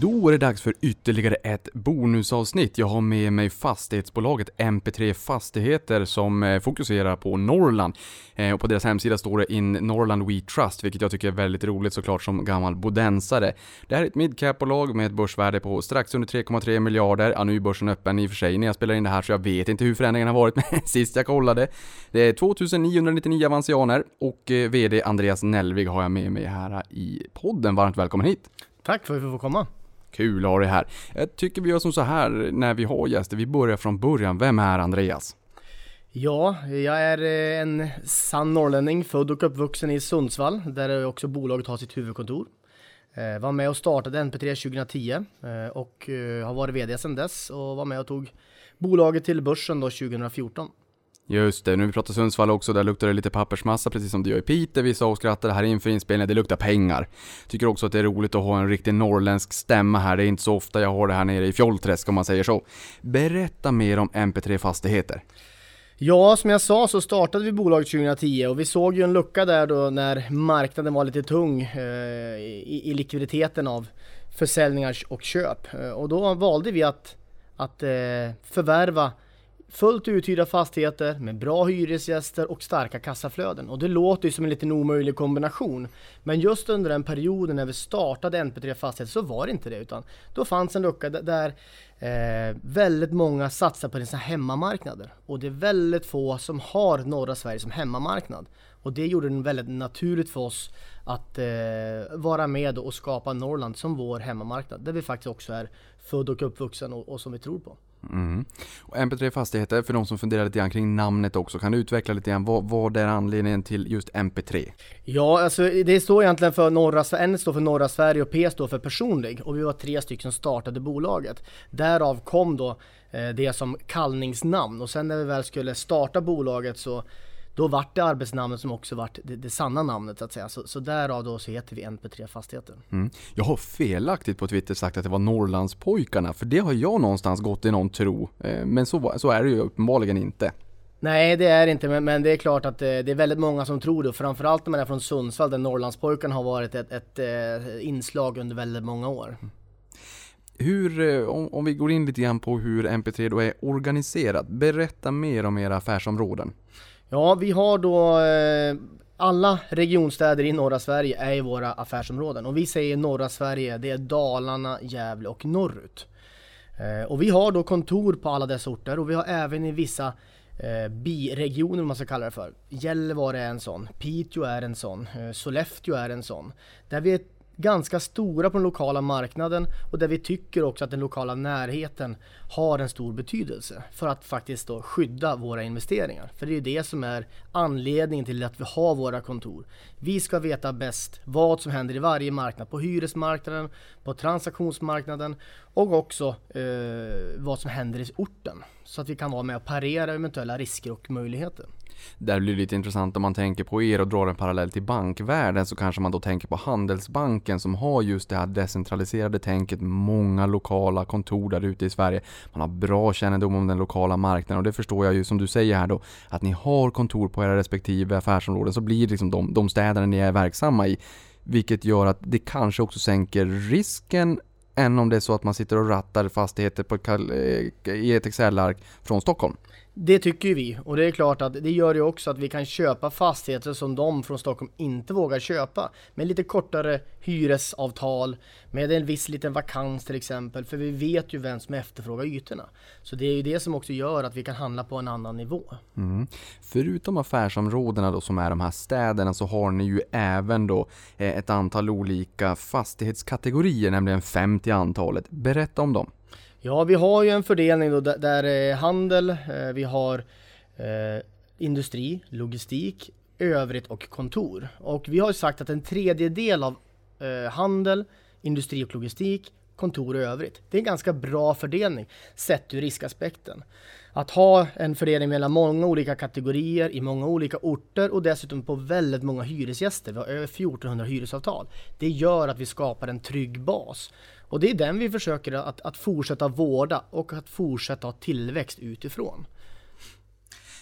Då är det dags för ytterligare ett bonusavsnitt. Jag har med mig fastighetsbolaget MP3 Fastigheter som eh, fokuserar på Norrland. Eh, och på deras hemsida står det In Norrland We Trust, vilket jag tycker är väldigt roligt såklart som gammal bodensare. Det här är ett midcap-bolag med ett börsvärde på strax under 3,3 miljarder. Ja, nu är börsen öppen i och för sig när jag spelar in det här så jag vet inte hur förändringen har varit men sist jag kollade. Det är 2999 avansianer och eh, VD Andreas Nellvig har jag med mig här i podden. Varmt välkommen hit! Tack för att vi får komma. Kul att ha dig här. Jag tycker vi gör som så här när vi har gäster. Vi börjar från början. Vem är Andreas? Ja, jag är eh, en sann norrlänning, född och uppvuxen i Sundsvall, där också bolaget har sitt huvudkontor. Eh, var med och startade NP3 2010 eh, och har varit VD sedan dess och var med och tog bolaget till börsen då 2014. Just det, nu vi pratar Sundsvall också, där luktar det lite pappersmassa precis som det gör i Piteå. Vi sa och skrattade här inför inspelningen, det luktar pengar. Tycker också att det är roligt att ha en riktig norrländsk stämma här, det är inte så ofta jag har det här nere i Fjollträsk om man säger så. Berätta mer om MP3 Fastigheter. Ja, som jag sa så startade vi bolaget 2010 och vi såg ju en lucka där då när marknaden var lite tung eh, i, i likviditeten av försäljningar och köp. Eh, och då valde vi att, att eh, förvärva fullt uthyrda fastigheter med bra hyresgäster och starka kassaflöden. Och det låter ju som en liten omöjlig kombination. Men just under den perioden när vi startade NP3 Fastigheter så var det inte det. Utan då fanns en lucka där- eh, väldigt många satsar på sina hemmamarknader. Och det är väldigt få som har norra Sverige som hemmamarknad. Och det gjorde det väldigt naturligt för oss att eh, vara med och skapa Norrland som vår hemmamarknad. Där vi faktiskt också är född och uppvuxen och, och som vi tror på. Mm. Och MP3 Fastigheter, för de som funderar lite grann kring namnet också, kan du utveckla lite grann, vad, vad är anledningen till just MP3? Ja, alltså det står egentligen för norra Sverige, N står för norra Sverige och P står för personlig och vi var tre stycken som startade bolaget. Därav kom då eh, det som kallningsnamn och sen när vi väl skulle starta bolaget så då vart det arbetsnamnet som också vart det, det sanna namnet så att säga. Så, så därav då så heter vi NP3 Fastigheter. Mm. Jag har felaktigt på Twitter sagt att det var Norrlandspojkarna, för det har jag någonstans gått i någon tro. Eh, Men så, så är det ju uppenbarligen inte. Nej det är inte men, men det är klart att eh, det är väldigt många som tror det framförallt när man är från Sundsvall där Norrlandspojkarna har varit ett, ett eh, inslag under väldigt många år. Hur, eh, om, om vi går in lite grann på hur MP3 då är organiserat, berätta mer om era affärsområden. Ja, vi har då eh, alla regionstäder i norra Sverige är i våra affärsområden och vi säger norra Sverige, det är Dalarna, Gävle och norrut. Eh, och vi har då kontor på alla dessa orter och vi har även i vissa eh, biregioner om man ska kalla det för. Gällivare är en sån, Piteå är en sån, eh, Sollefteå är en sån. Där vi är ganska stora på den lokala marknaden och där vi tycker också att den lokala närheten har en stor betydelse för att faktiskt då skydda våra investeringar. För det är ju det som är anledningen till att vi har våra kontor. Vi ska veta bäst vad som händer i varje marknad, på hyresmarknaden, på transaktionsmarknaden och också eh, vad som händer i orten. Så att vi kan vara med och parera eventuella risker och möjligheter. Där blir det lite intressant om man tänker på er och drar en parallell till bankvärlden så kanske man då tänker på Handelsbanken som har just det här decentraliserade tänket, många lokala kontor där ute i Sverige. Man har bra kännedom om den lokala marknaden och det förstår jag ju som du säger här då, att ni har kontor på era respektive affärsområden så blir det liksom de, de städerna ni är verksamma i. Vilket gör att det kanske också sänker risken än om det är så att man sitter och rattar fastigheter på ett, eh, i ett Excel-ark från Stockholm. Det tycker ju vi och det är klart att det gör ju också att vi kan köpa fastigheter som de från Stockholm inte vågar köpa. Med lite kortare hyresavtal, med en viss liten vakans till exempel. För vi vet ju vem som efterfrågar ytorna. Så det är ju det som också gör att vi kan handla på en annan nivå. Mm. Förutom affärsområdena då som är de här städerna så har ni ju även då eh, ett antal olika fastighetskategorier, nämligen 50 antalet. Berätta om dem. Ja, vi har ju en fördelning då där, där eh, handel, eh, vi har eh, industri, logistik, övrigt och kontor. Och vi har ju sagt att en tredjedel av eh, handel, industri och logistik, kontor och övrigt. Det är en ganska bra fördelning sett ur riskaspekten. Att ha en fördelning mellan många olika kategorier i många olika orter och dessutom på väldigt många hyresgäster. Vi har över 1400 hyresavtal. Det gör att vi skapar en trygg bas. Och det är den vi försöker att, att fortsätta vårda och att fortsätta ha tillväxt utifrån.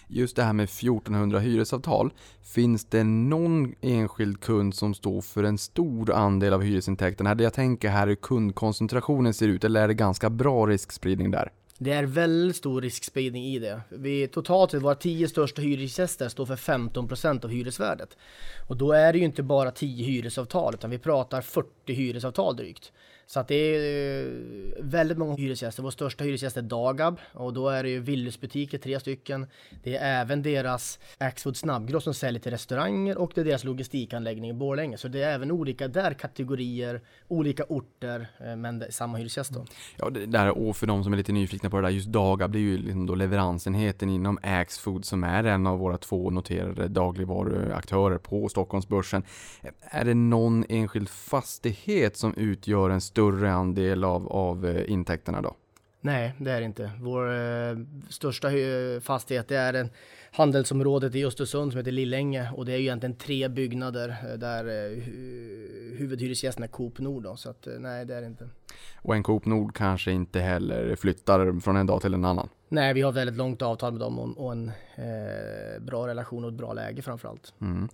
Just det här med 1400 hyresavtal. Finns det någon enskild kund som står för en stor andel av hyresintäkterna? Det jag tänker här hur kundkoncentrationen ser ut, eller är det ganska bra riskspridning där? Det är väldigt stor riskspridning i det. Vi, totalt sett, våra 10 största hyresgäster står för 15% av hyresvärdet. Och då är det ju inte bara 10 hyresavtal, utan vi pratar 40 hyresavtal drygt. Så att det är väldigt många hyresgäster. Vår största hyresgäst är Dagab och då är det ju Willys butiker, tre stycken. Det är även deras Axfood snabbgross som säljer till restauranger och det är deras logistikanläggning i Borlänge. Så det är även olika där kategorier, olika orter, eh, men samma hyresgäst då. Ja, det där, och för de som är lite nyfikna på det där, just Dagab, det är ju liksom då leveransenheten inom Axfood som är en av våra två noterade dagligvaruaktörer på Stockholmsbörsen. Är det någon enskild fastighet som utgör en större andel av, av eh, intäkterna då? Nej, det är det inte. Vår eh, största hy- fastighet det är en handelsområdet i Östersund som heter Lillänge och det är ju egentligen tre byggnader eh, där eh, hu- huvudhyresgästen är Coop Nord då, så att eh, nej det är det inte. Och en Coop Nord kanske inte heller flyttar från en dag till en annan. Nej, vi har väldigt långt avtal med dem och, och en eh, bra relation och ett bra läge framförallt. Mm.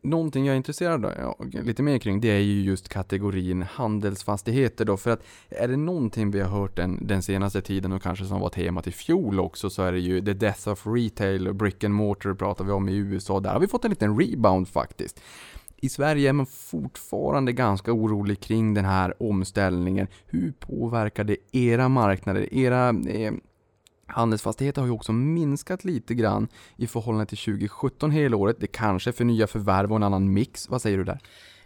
Någonting jag är intresserad av, ja, lite mer kring, det är ju just kategorin handelsfastigheter då. För att är det någonting vi har hört den, den senaste tiden och kanske som var temat i fjol också så är det ju the death of retail, brick and mortar pratar vi om i USA. Där har vi fått en liten rebound faktiskt. I Sverige är man fortfarande ganska orolig kring den här omställningen. Hur påverkar det era marknader, era eh, Handelsfastigheter har ju också minskat lite grann i förhållande till 2017 hela året. Det kanske är för nya förvärv och en annan mix. Vad säger du där?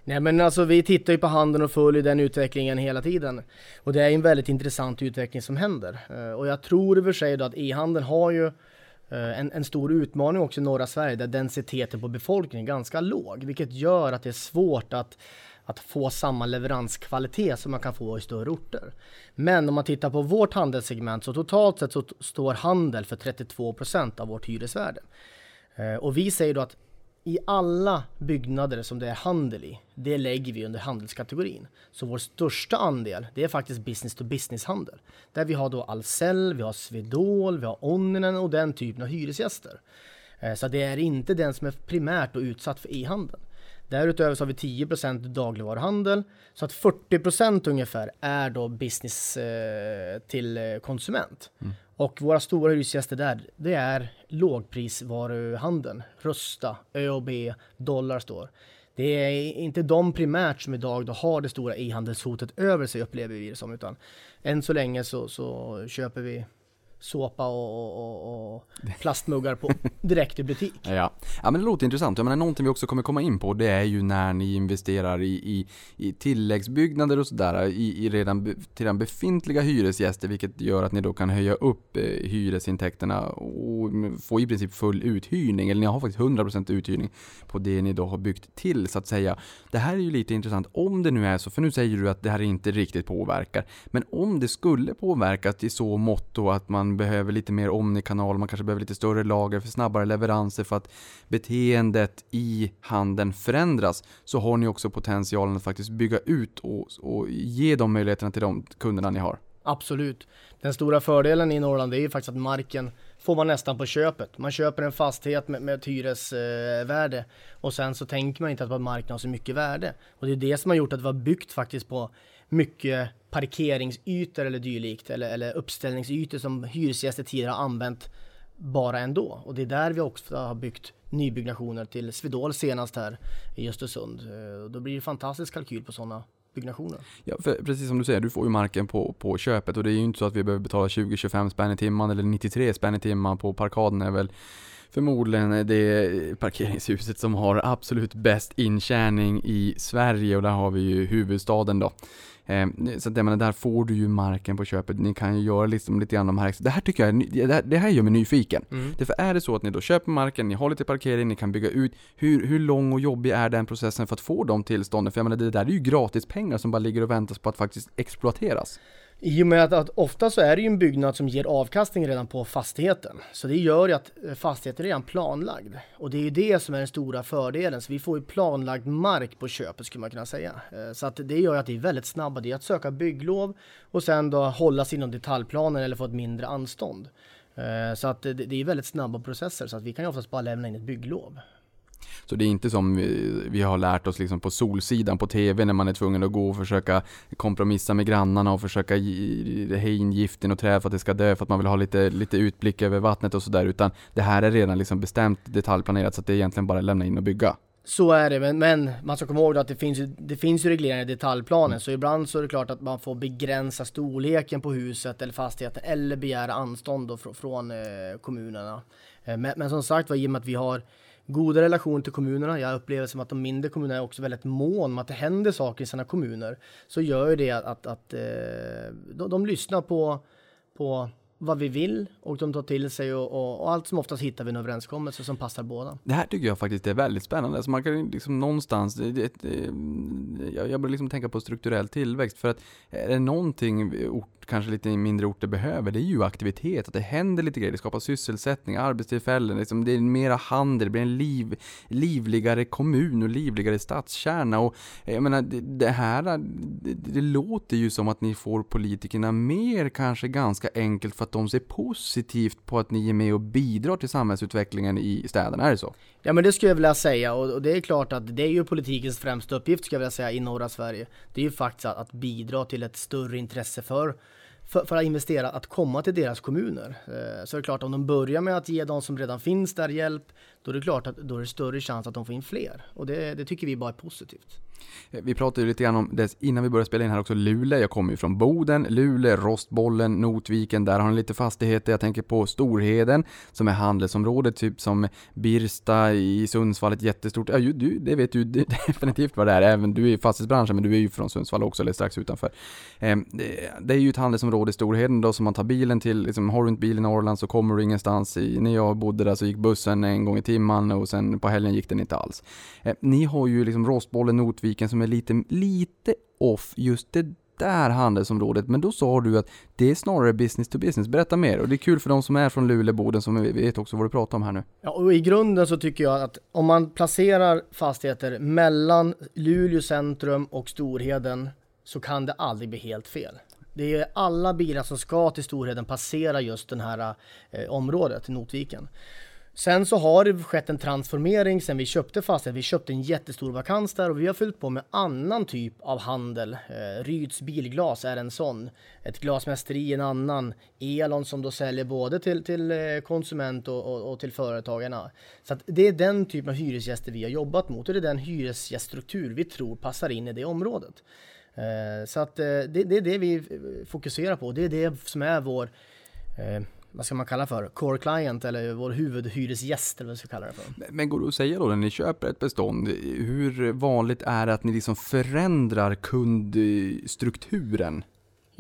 Nej men alltså vi tittar ju på handeln och följer den utvecklingen hela tiden. Och det är en väldigt intressant utveckling som händer. Eh, och jag tror i och för sig då att e-handeln har ju eh, en, en stor utmaning också i norra Sverige där densiteten på befolkningen är ganska låg. Vilket gör att det är svårt att, att få samma leveranskvalitet som man kan få i större orter. Men om man tittar på vårt handelssegment så totalt sett så står handel för 32 procent av vårt hyresvärde. Eh, och vi säger då att i alla byggnader som det är handel i, det lägger vi under handelskategorin. Så vår största andel, det är faktiskt business to business handel. Där vi har då Ahlsell, vi har Swedol, vi har Onninen och den typen av hyresgäster. Eh, så det är inte den som är primärt och utsatt för e-handeln. Därutöver så har vi 10% dagligvaruhandel, så att 40% ungefär är då business eh, till eh, konsument. Och våra stora hyresgäster där, det är lågprisvaruhandeln. Rusta, ÖoB, Dollarstore. Det är inte de primärt som idag då har det stora e-handelshotet över sig upplever vi det som, utan än så länge så, så köper vi såpa och, och, och plastmuggar på direkt i butik. Ja. ja, men det låter intressant. Jag menar, någonting vi också kommer komma in på, det är ju när ni investerar i, i, i tilläggsbyggnader och sådär, i, i redan, be- till redan befintliga hyresgäster, vilket gör att ni då kan höja upp eh, hyresintäkterna och få i princip full uthyrning, eller ni har faktiskt 100% uthyrning på det ni då har byggt till, så att säga. Det här är ju lite intressant, om det nu är så, för nu säger du att det här inte riktigt påverkar, men om det skulle påverkas i så mått då att man behöver lite mer omnikanal, man kanske behöver lite större lager för snabbare leveranser för att beteendet i handeln förändras, så har ni också potentialen att faktiskt bygga ut och, och ge de möjligheterna till de kunderna ni har. Absolut. Den stora fördelen i Norrland är ju faktiskt att marken får man nästan på köpet. Man köper en fastighet med, med ett hyresvärde eh, och sen så tänker man inte att marken har så mycket värde. Och det är det som har gjort att vi har byggt faktiskt på mycket parkeringsytor eller dylikt eller, eller uppställningsytor som hyresgäster tidigare har använt bara ändå. Och det är där vi också har byggt nybyggnationer till Svedol senast här i Östersund. Eh, och Då blir det fantastisk kalkyl på sådana byggnationer. Ja, för precis som du säger, du får ju marken på, på köpet och det är ju inte så att vi behöver betala 20-25 spänn i timmen eller 93 spänn i timmen på parkaden är väl förmodligen det parkeringshuset som har absolut bäst intjäning i Sverige och där har vi ju huvudstaden då. Eh, Så att jag menar, där får du ju marken på köpet. Ni kan ju göra liksom lite grann de här Det här tycker jag, det här, det här gör mig nyfiken. Därför är det så att ni då köper marken, ni har lite parkering, ni kan bygga ut. Hur, hur lång och jobbig är den processen för att få de tillstånden? För jag menar, det där är ju gratis pengar som bara ligger och väntas på att faktiskt exploateras. I och med att, att ofta så är det ju en byggnad som ger avkastning redan på fastigheten. Så det gör ju att eh, fastigheten är redan planlagd. Och det är ju det som är den stora fördelen. Så vi får ju planlagd mark på köpet skulle man kunna säga. Eh, så att det gör ju att det är väldigt snabba. Det är att söka bygglov och sen då hålla sig inom detaljplanen eller få ett mindre anstånd. Eh, så att det, det är väldigt snabba processer så att vi kan ju oftast bara lämna in ett bygglov. Så det är inte som vi, vi har lärt oss liksom på Solsidan på TV när man är tvungen att gå och försöka kompromissa med grannarna och försöka ha in gift i något träd för att det ska dö för att man vill ha lite, lite utblick över vattnet och sådär. Utan det här är redan liksom bestämt detaljplanerat så att det är egentligen bara att lämna in och bygga. Så är det, men, men man ska komma ihåg att det finns det finns ju regleringar i detaljplanen. Så ibland så är det klart att man får begränsa storleken på huset eller fastigheten eller begära anstånd då från, från eh, kommunerna. Eh, men, men som sagt var, i och med att vi har goda relationer till kommunerna. Jag upplever som att de mindre kommunerna är också väldigt mån om att det händer saker i sina kommuner. Så gör ju det att, att, att eh, de, de lyssnar på, på vad vi vill och de tar till sig och, och, och allt som oftast hittar vi en överenskommelse som passar båda. Det här tycker jag faktiskt är väldigt spännande. Så man kan ju liksom någonstans, det, det, det, jag jag börjar liksom tänka på strukturell tillväxt. För att är det någonting ort, kanske lite mindre orter behöver, det är ju aktivitet. Att det händer lite grejer, det skapar sysselsättning, arbetstillfällen, liksom, det är mera handel, det blir en liv, livligare kommun och livligare stadskärna. Och jag menar, det, det här, det, det låter ju som att ni får politikerna mer kanske ganska enkelt för att de ser positivt på att ni är med och bidrar till samhällsutvecklingen i städerna, är det så? Ja men det skulle jag vilja säga och, och det är klart att det är ju politikens främsta uppgift skulle jag vilja säga i norra Sverige. Det är ju faktiskt att, att bidra till ett större intresse för för, för att investera, att komma till deras kommuner. Eh, så det är klart, om de börjar med att ge de som redan finns där hjälp, då är det klart att då är det större chans att de får in fler. Och det, det tycker vi bara är positivt. Eh, vi pratade ju lite grann om det innan vi började spela in här också, Luleå. Jag kommer ju från Boden, Luleå, Rostbollen, Notviken. Där har ni lite fastigheter. Jag tänker på Storheden som är handelsområde, typ som Birsta i Sundsvall, ett jättestort. Ja, du, det vet du definitivt vad det är. Även du är i fastighetsbranschen, men du är ju från Sundsvall också, eller strax utanför. Ehm, det, är ju ett handelsområde i Storheden då, som man tar bilen till. Liksom, har du inte bil i Norrland så kommer du ingenstans. I, när jag bodde där så gick bussen en gång i tiden timmen och sen på helgen gick den inte alls. Eh, ni har ju liksom Rostbollen, Notviken som är lite, lite off just det där handelsområdet. Men då sa du att det är snarare business to business. Berätta mer. Och det är kul för de som är från Luleå, Boden som vet också vad du pratar om här nu. Ja, och i grunden så tycker jag att om man placerar fastigheter mellan Luleå centrum och Storheden så kan det aldrig bli helt fel. Det är alla bilar som ska till Storheden passera just det här eh, området, Notviken. Sen så har det skett en transformering sen vi köpte fastigheten. Vi köpte en jättestor vakans där och vi har fyllt på med annan typ av handel. Eh, Ryds bilglas är en sån. Ett glasmästeri en annan. Elon som då säljer både till, till eh, konsument och, och, och till företagarna. Så att det är den typen av hyresgäster vi har jobbat mot och det är den hyresgäststruktur vi tror passar in i det området. Eh, så att det, det är det vi fokuserar på. Det är det som är vår vad ska man kalla för, core client eller vår huvudhyresgäst eller vad ska kalla det för. Men går det att säga då när ni köper ett bestånd, hur vanligt är det att ni liksom förändrar kundstrukturen?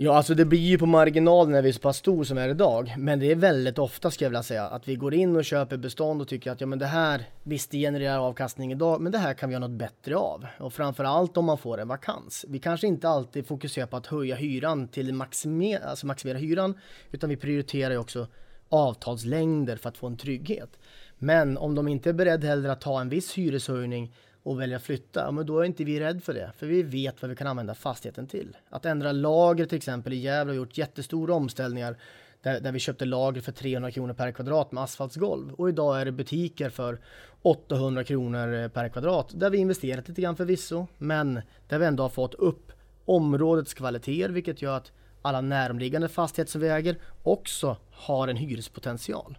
Ja, alltså det blir ju på marginalen när vi är så pass stor som är idag. Men det är väldigt ofta ska jag vilja säga att vi går in och köper bestånd och tycker att ja men det här, visst det genererar avkastning idag, men det här kan vi göra något bättre av. Och framförallt om man får en vakans. Vi kanske inte alltid fokuserar på att höja hyran till maximera, alltså maximera hyran, utan vi prioriterar ju också avtalslängder för att få en trygghet. Men om de inte är beredda heller att ta en viss hyreshöjning och välja att flytta, men då är inte vi rädd för det. För vi vet vad vi kan använda fastigheten till. Att ändra lager till exempel i Gävle har gjort jättestora omställningar där, där vi köpte lager för 300 kronor per kvadrat med asfaltsgolv. Och idag är det butiker för 800 kronor eh, per kvadrat där vi investerat lite grann förvisso, men där vi ändå har fått upp områdets kvaliteter, vilket gör att alla näromliggande fastigheter som vi äger också har en hyrespotential.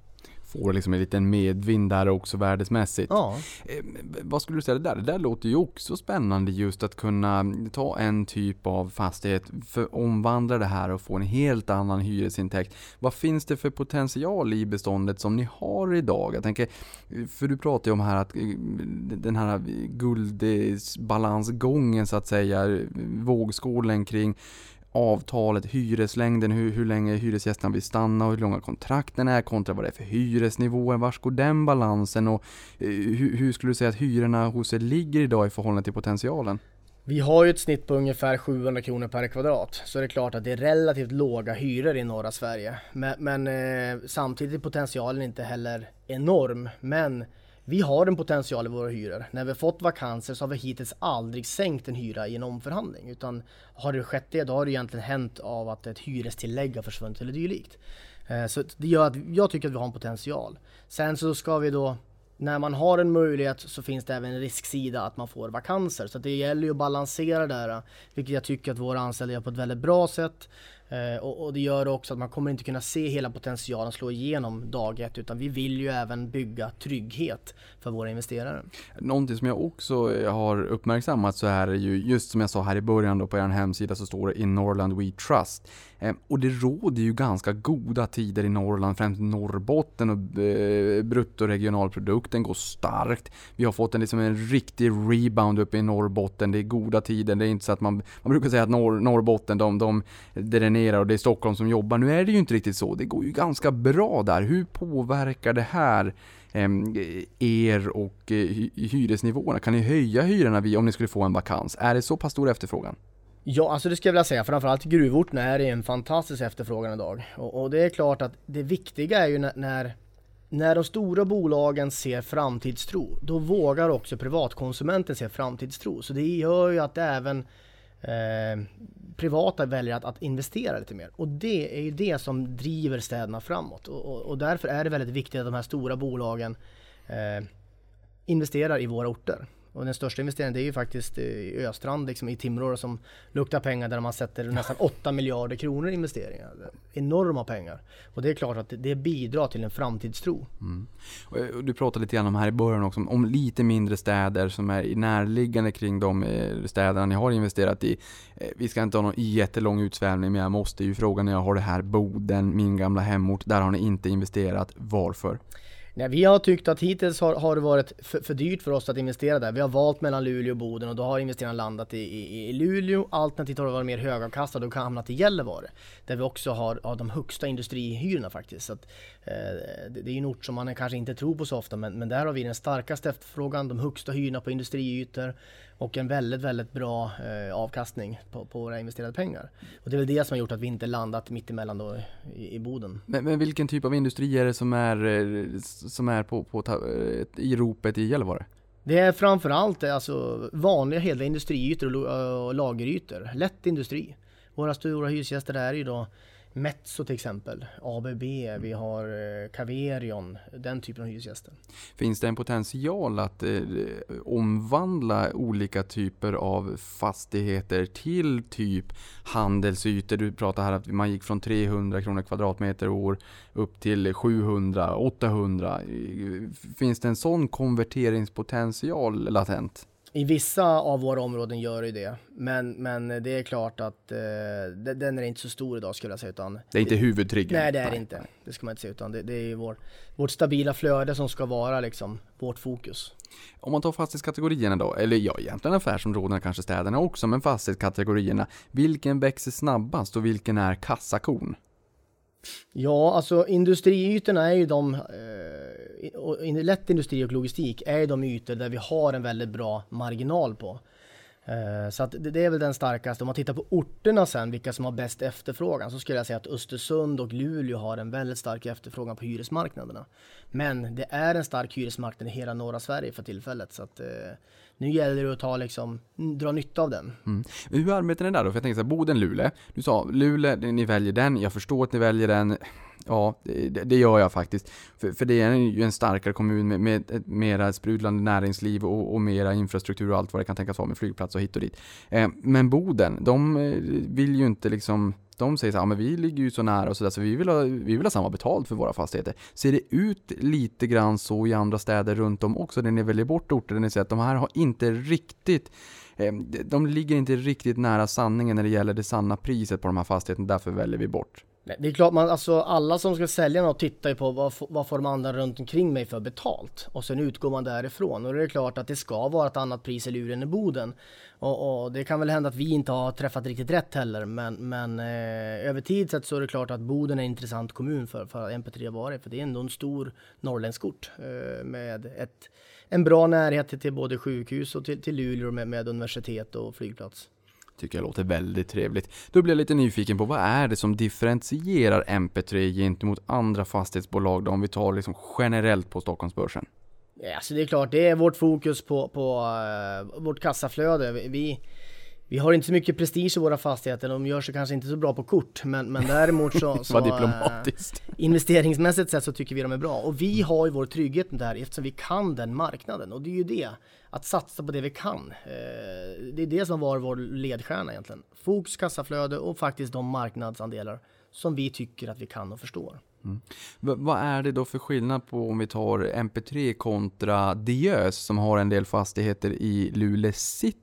Får liksom en liten medvind där också värdesmässigt. Ja. Eh, vad skulle du säga det där? Det där låter ju också spännande just att kunna ta en typ av fastighet, för omvandla det här och få en helt annan hyresintäkt. Vad finns det för potential i beståndet som ni har idag? Jag tänker, för du pratar ju om här att eh, den här guldbalansgången så att säga, vågskålen kring avtalet, hyreslängden, hur, hur länge hyresgästerna vill stanna och hur långa kontrakten är kontra vad det är för hyresnivåer. Var går den balansen och eh, hur, hur skulle du säga att hyrorna hos er ligger idag i förhållande till potentialen? Vi har ju ett snitt på ungefär 700 kronor per kvadrat. Så det är klart att det är relativt låga hyror i norra Sverige. Men, men eh, samtidigt är potentialen inte heller enorm. Men vi har en potential i våra hyror. När vi har fått vakanser så har vi hittills aldrig sänkt en hyra i en omförhandling. Utan har det skett det, då har det egentligen hänt av att ett hyrestillägg har försvunnit eller dylikt. Eh, så det gör att jag tycker att vi har en potential. Sen så ska vi då när man har en möjlighet så finns det även en risksida att man får vakanser. Så det gäller ju att balansera det här, eh, vilket jag tycker att våra anställda gör på ett väldigt bra sätt. Eh, och, och, det gör också att man kommer inte kunna se hela potentialen slå igenom dag ett utan vi vill ju även bygga trygghet för våra investerare. Någonting som jag också eh, har uppmärksammat så är det ju just som jag sa här i början då på er hemsida så står det i Norrland We Trust. Ehm, och det råder ju ganska goda tider i Norrland, främst Norrbotten och eh, bruttoregionalprodukten går starkt. Vi har fått en, liksom en riktig rebound uppe i Norrbotten, det är goda tider, det är inte så att man, man brukar säga att Norr, Norrbotten de, de dränerar och det är Stockholm som jobbar. Nu är det ju inte riktigt så, det går ju ganska bra där. Hur påverkar det här ehm, er och eh, hyresnivåerna? Kan ni höja hyrorna om ni skulle få en vakans? Är det så pass stor efterfrågan? Ja, alltså det skulle jag vilja säga. Framförallt gruvorterna är det en fantastisk efterfrågan idag. Och, och, det är klart att det viktiga är ju när, när, när de stora bolagen ser framtidstro, då vågar också privatkonsumenten se framtidstro. Så det gör ju att även eh, privata väljer att, att, investera lite mer. Och det är ju det som driver städerna framåt. Och, och, och därför är det väldigt viktigt att de här stora bolagen eh, investerar i våra orter. Och den största investeringen det är ju faktiskt eh, i Östrand liksom i Timrå som luktar pengar där man sätter nästan 8 miljarder kronor i investeringar. Enorma pengar. Och det är klart att det bidrar till en framtidstro. Mm. Eh, du pratade lite grann om här i början också, om lite mindre städer som är närliggande kring de eh, städerna ni har investerat i. Vi ska inte ha någon jättelång utsvävning men jag måste ju fråga när jag har det här Boden, min gamla hemort, där har ni inte investerat. Varför? Nej, vi har tyckt att hittills har, har det varit för, för, dyrt för oss att investera där. Vi har valt mellan Luleå och Boden och då har investerarna landat i, i, i Luleå. Alternativt har det varit mer högavkastade och hamnat i Gällivare. Där vi också har, har de högsta industrihyrorna faktiskt. Så att, eh, det, det, är en ort som man kanske inte tror på så ofta men, men där har vi den starkaste efterfrågan, de högsta hyrorna på industriytor och en väldigt, väldigt bra eh, avkastning på, på våra investerade pengar. Och det är väl det som har gjort att vi inte landat mittemellan då i, i Boden. Men, men vilken typ av industri är det som är, eh, som är på, på, eh, i ropet i Gällivare? Det är framförallt alltså vanliga hela industriytor och, och lagerytor, lätt industri. Våra stora hyresgäster är ju då Metso till exempel, ABB, vi har eh, Caverion, den typen av hyresgäster. Finns det en potential att eh, omvandla olika typer av fastigheter till typ handelsytor? Du pratade här att man gick från 300 kronor kvadratmeter år upp till 700, 800. Finns det en sån konverteringspotential latent? I vissa av våra områden gör det det. Men, men det är klart att eh, den är inte så stor idag skulle jag säga. Utan det är inte huvudtriggern? Nej det är det inte. Det ska man inte säga. Utan det, det är vår, vårt stabila flöde som ska vara liksom vårt fokus. Om man tar fastighetskategorierna då, eller ja egentligen affärsområdena kanske städerna också, men fastighetskategorierna. Vilken växer snabbast och vilken är kassakon? Ja, alltså industriytorna är ju de, eh, lätt industri och logistik är ju de ytor där vi har en väldigt bra marginal på. Eh, så att det är väl den starkaste. Om man tittar på orterna sen, vilka som har bäst efterfrågan, så skulle jag säga att Östersund och Luleå har en väldigt stark efterfrågan på hyresmarknaderna. Men det är en stark hyresmarknad i hela norra Sverige för tillfället. Så att, eh, nu gäller det att ta liksom, dra nytta av den. Mm. Hur arbetar ni där då? För jag tänker så här, Boden, Luleå. Du sa Luleå, ni väljer den. Jag förstår att ni väljer den. Ja, det, det gör jag faktiskt. För, för, det är ju en starkare kommun med, med ett mera sprudlande näringsliv och, och mera infrastruktur och allt vad det kan tänkas vara med flygplats och hit och dit. Eh, men Boden, de eh, vill ju inte liksom de säger så här, men vi ligger ju så nära och sådär så vi vill, ha, vi vill ha samma betalt för våra fastigheter. Ser det ut lite grann så i andra städer runt om också, där ni väljer bort orter, där ni säger att de här har inte riktigt eh, de ligger inte riktigt nära sanningen när det gäller det sanna priset på de här fastigheterna, därför väljer vi bort. Nej, Det är klart, man, alltså, alla som ska sälja något tittar ju på vad, vad får de andra runt omkring mig för betalt? Och sen utgår man därifrån. Och det är klart att det ska vara ett annat pris i luren i Boden. Och, och det kan väl hända att vi inte har träffat riktigt rätt heller. Men, men eh, över tid sett så är det klart att Boden är en intressant kommun för, för MP3 att för det är ändå en stor norrländsk ort eh, med ett, en bra närhet till, till både sjukhus och till, till Luleå med, med universitet och flygplats. Tycker jag låter väldigt trevligt. Då blir jag lite nyfiken på vad är det som differentierar MP3 gentemot andra fastighetsbolag då, om vi tar liksom generellt på Stockholmsbörsen? Ja, så det är klart, det är vårt fokus på, på uh, vårt kassaflöde. Vi, vi, har inte så mycket prestige i våra fastigheter, de gör sig kanske inte så bra på kort, men, men däremot så, så eh, diplomatiskt. investeringsmässigt sett så tycker vi de är bra. Och vi har ju vår trygghet där eftersom vi kan den marknaden. Och det är ju det, att satsa på det vi kan. Eh, det är det som var vår ledstjärna egentligen. Fokus, kassaflöde och faktiskt de marknadsandelar som vi tycker att vi kan och förstår. Mm. vad är det då för skillnad på om vi tar MP3 kontra Diös som har en del fastigheter i Luleå city?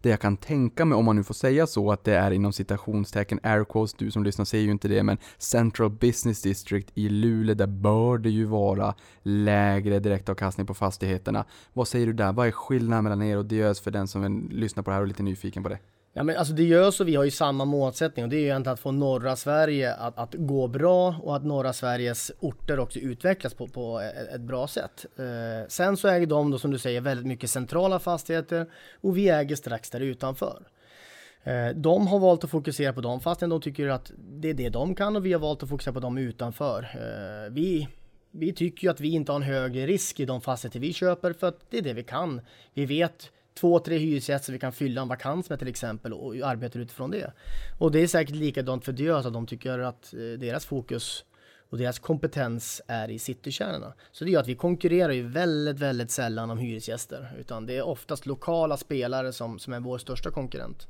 Det jag kan tänka mig, om man nu får säga så, att det är inom citationstecken air quotes, du som lyssnar ser ju inte det, men Central Business District i Luleå, där bör det ju vara lägre direktavkastning på fastigheterna. Vad säger du där? Vad är skillnaden mellan er och Diös för den som lyssnar på det här och är lite nyfiken på det? Ja men alltså det gör så, vi har ju samma målsättning och det är ju egentligen att få norra Sverige att, att gå bra och att norra Sveriges orter också utvecklas på, på ett, ett bra sätt. Eh, sen så äger de då som du säger väldigt mycket centrala fastigheter och vi äger strax där utanför. Eh, de har valt att fokusera på de fastigheterna, de tycker att det är det de kan och vi har valt att fokusera på dem utanför. Eh, vi vi tycker ju att vi inte har en högre risk i de fastigheter vi köper för att det är det vi kan. Vi vet två, tre hyresgäster vi kan fylla en vakans med till exempel och arbetar utifrån det. Och det är säkert likadant för Diös att de tycker att eh, deras fokus och deras kompetens är i citykärnorna. Så det gör att vi konkurrerar ju väldigt, väldigt sällan om hyresgäster utan det är oftast lokala spelare som, som är vår största konkurrent.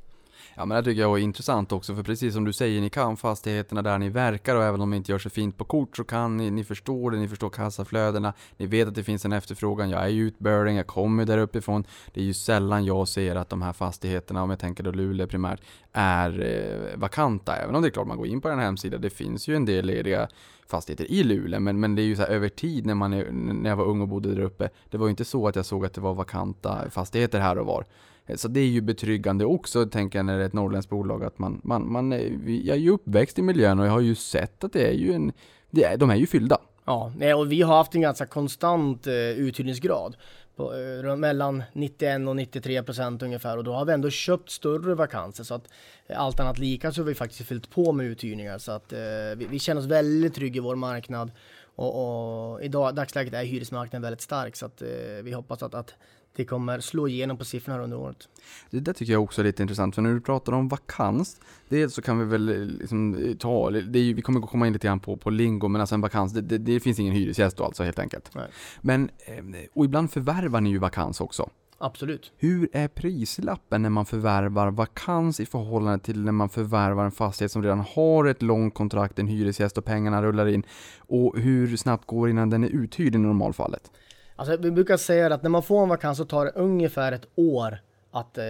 Ja men det tycker jag är intressant också för precis som du säger, ni kan fastigheterna där ni verkar och även om det inte gör sig fint på kort så kan ni, ni förstår det, ni förstår kassaflödena, ni vet att det finns en efterfrågan, jag är ju utbörding, jag kommer där uppifrån. Det är ju sällan jag ser att de här fastigheterna, om jag tänker då Luleå primärt, är eh, vakanta. Även om det är klart man går in på den här hemsidan, det finns ju en del lediga fastigheter i Luleå, men, men det är ju så här över tid när, man är, när jag var ung och bodde där uppe. Det var ju inte så att jag såg att det var vakanta fastigheter här och var. Eh, så det är ju betryggande också, tänker jag, när det är ett norrländskt bolag, att man, man, man är, jag är ju uppväxt i miljön och jag har ju sett att det är ju en, det är, de är ju fyllda. Ja, och vi har haft en ganska konstant eh, uthyrningsgrad. På, eh, mellan 91 och 93 procent ungefär. Och då har vi ändå köpt större vakanser. Så att eh, allt annat lika så har vi faktiskt fyllt på med uthyrningar. Så att eh, vi, vi känner oss väldigt trygga i vår marknad. Och, och i dag, dagsläget är hyresmarknaden väldigt stark. Så att eh, vi hoppas att, att det kommer slå igenom på siffrorna under året. Det där tycker jag också är lite intressant, för när du pratar om vakans, dels så kan vi väl eh, liksom eh, ta, är, vi kommer komma in lite grann på, på lingo, men alltså en vakans, det, det, det finns ingen hyresgäst då alltså helt enkelt. Nej. Men, eh, och ibland förvärvar ni ju vakans också. Absolut. Hur är prislappen när man förvärvar vakans i förhållande till när man förvärvar en fastighet som redan har ett långt kontrakt, en hyresgäst och pengarna rullar in? Och hur snabbt går det innan den är uthyrd i normalfallet? Alltså, vi brukar säga att när man får en vakans så tar det ungefär ett år att eh,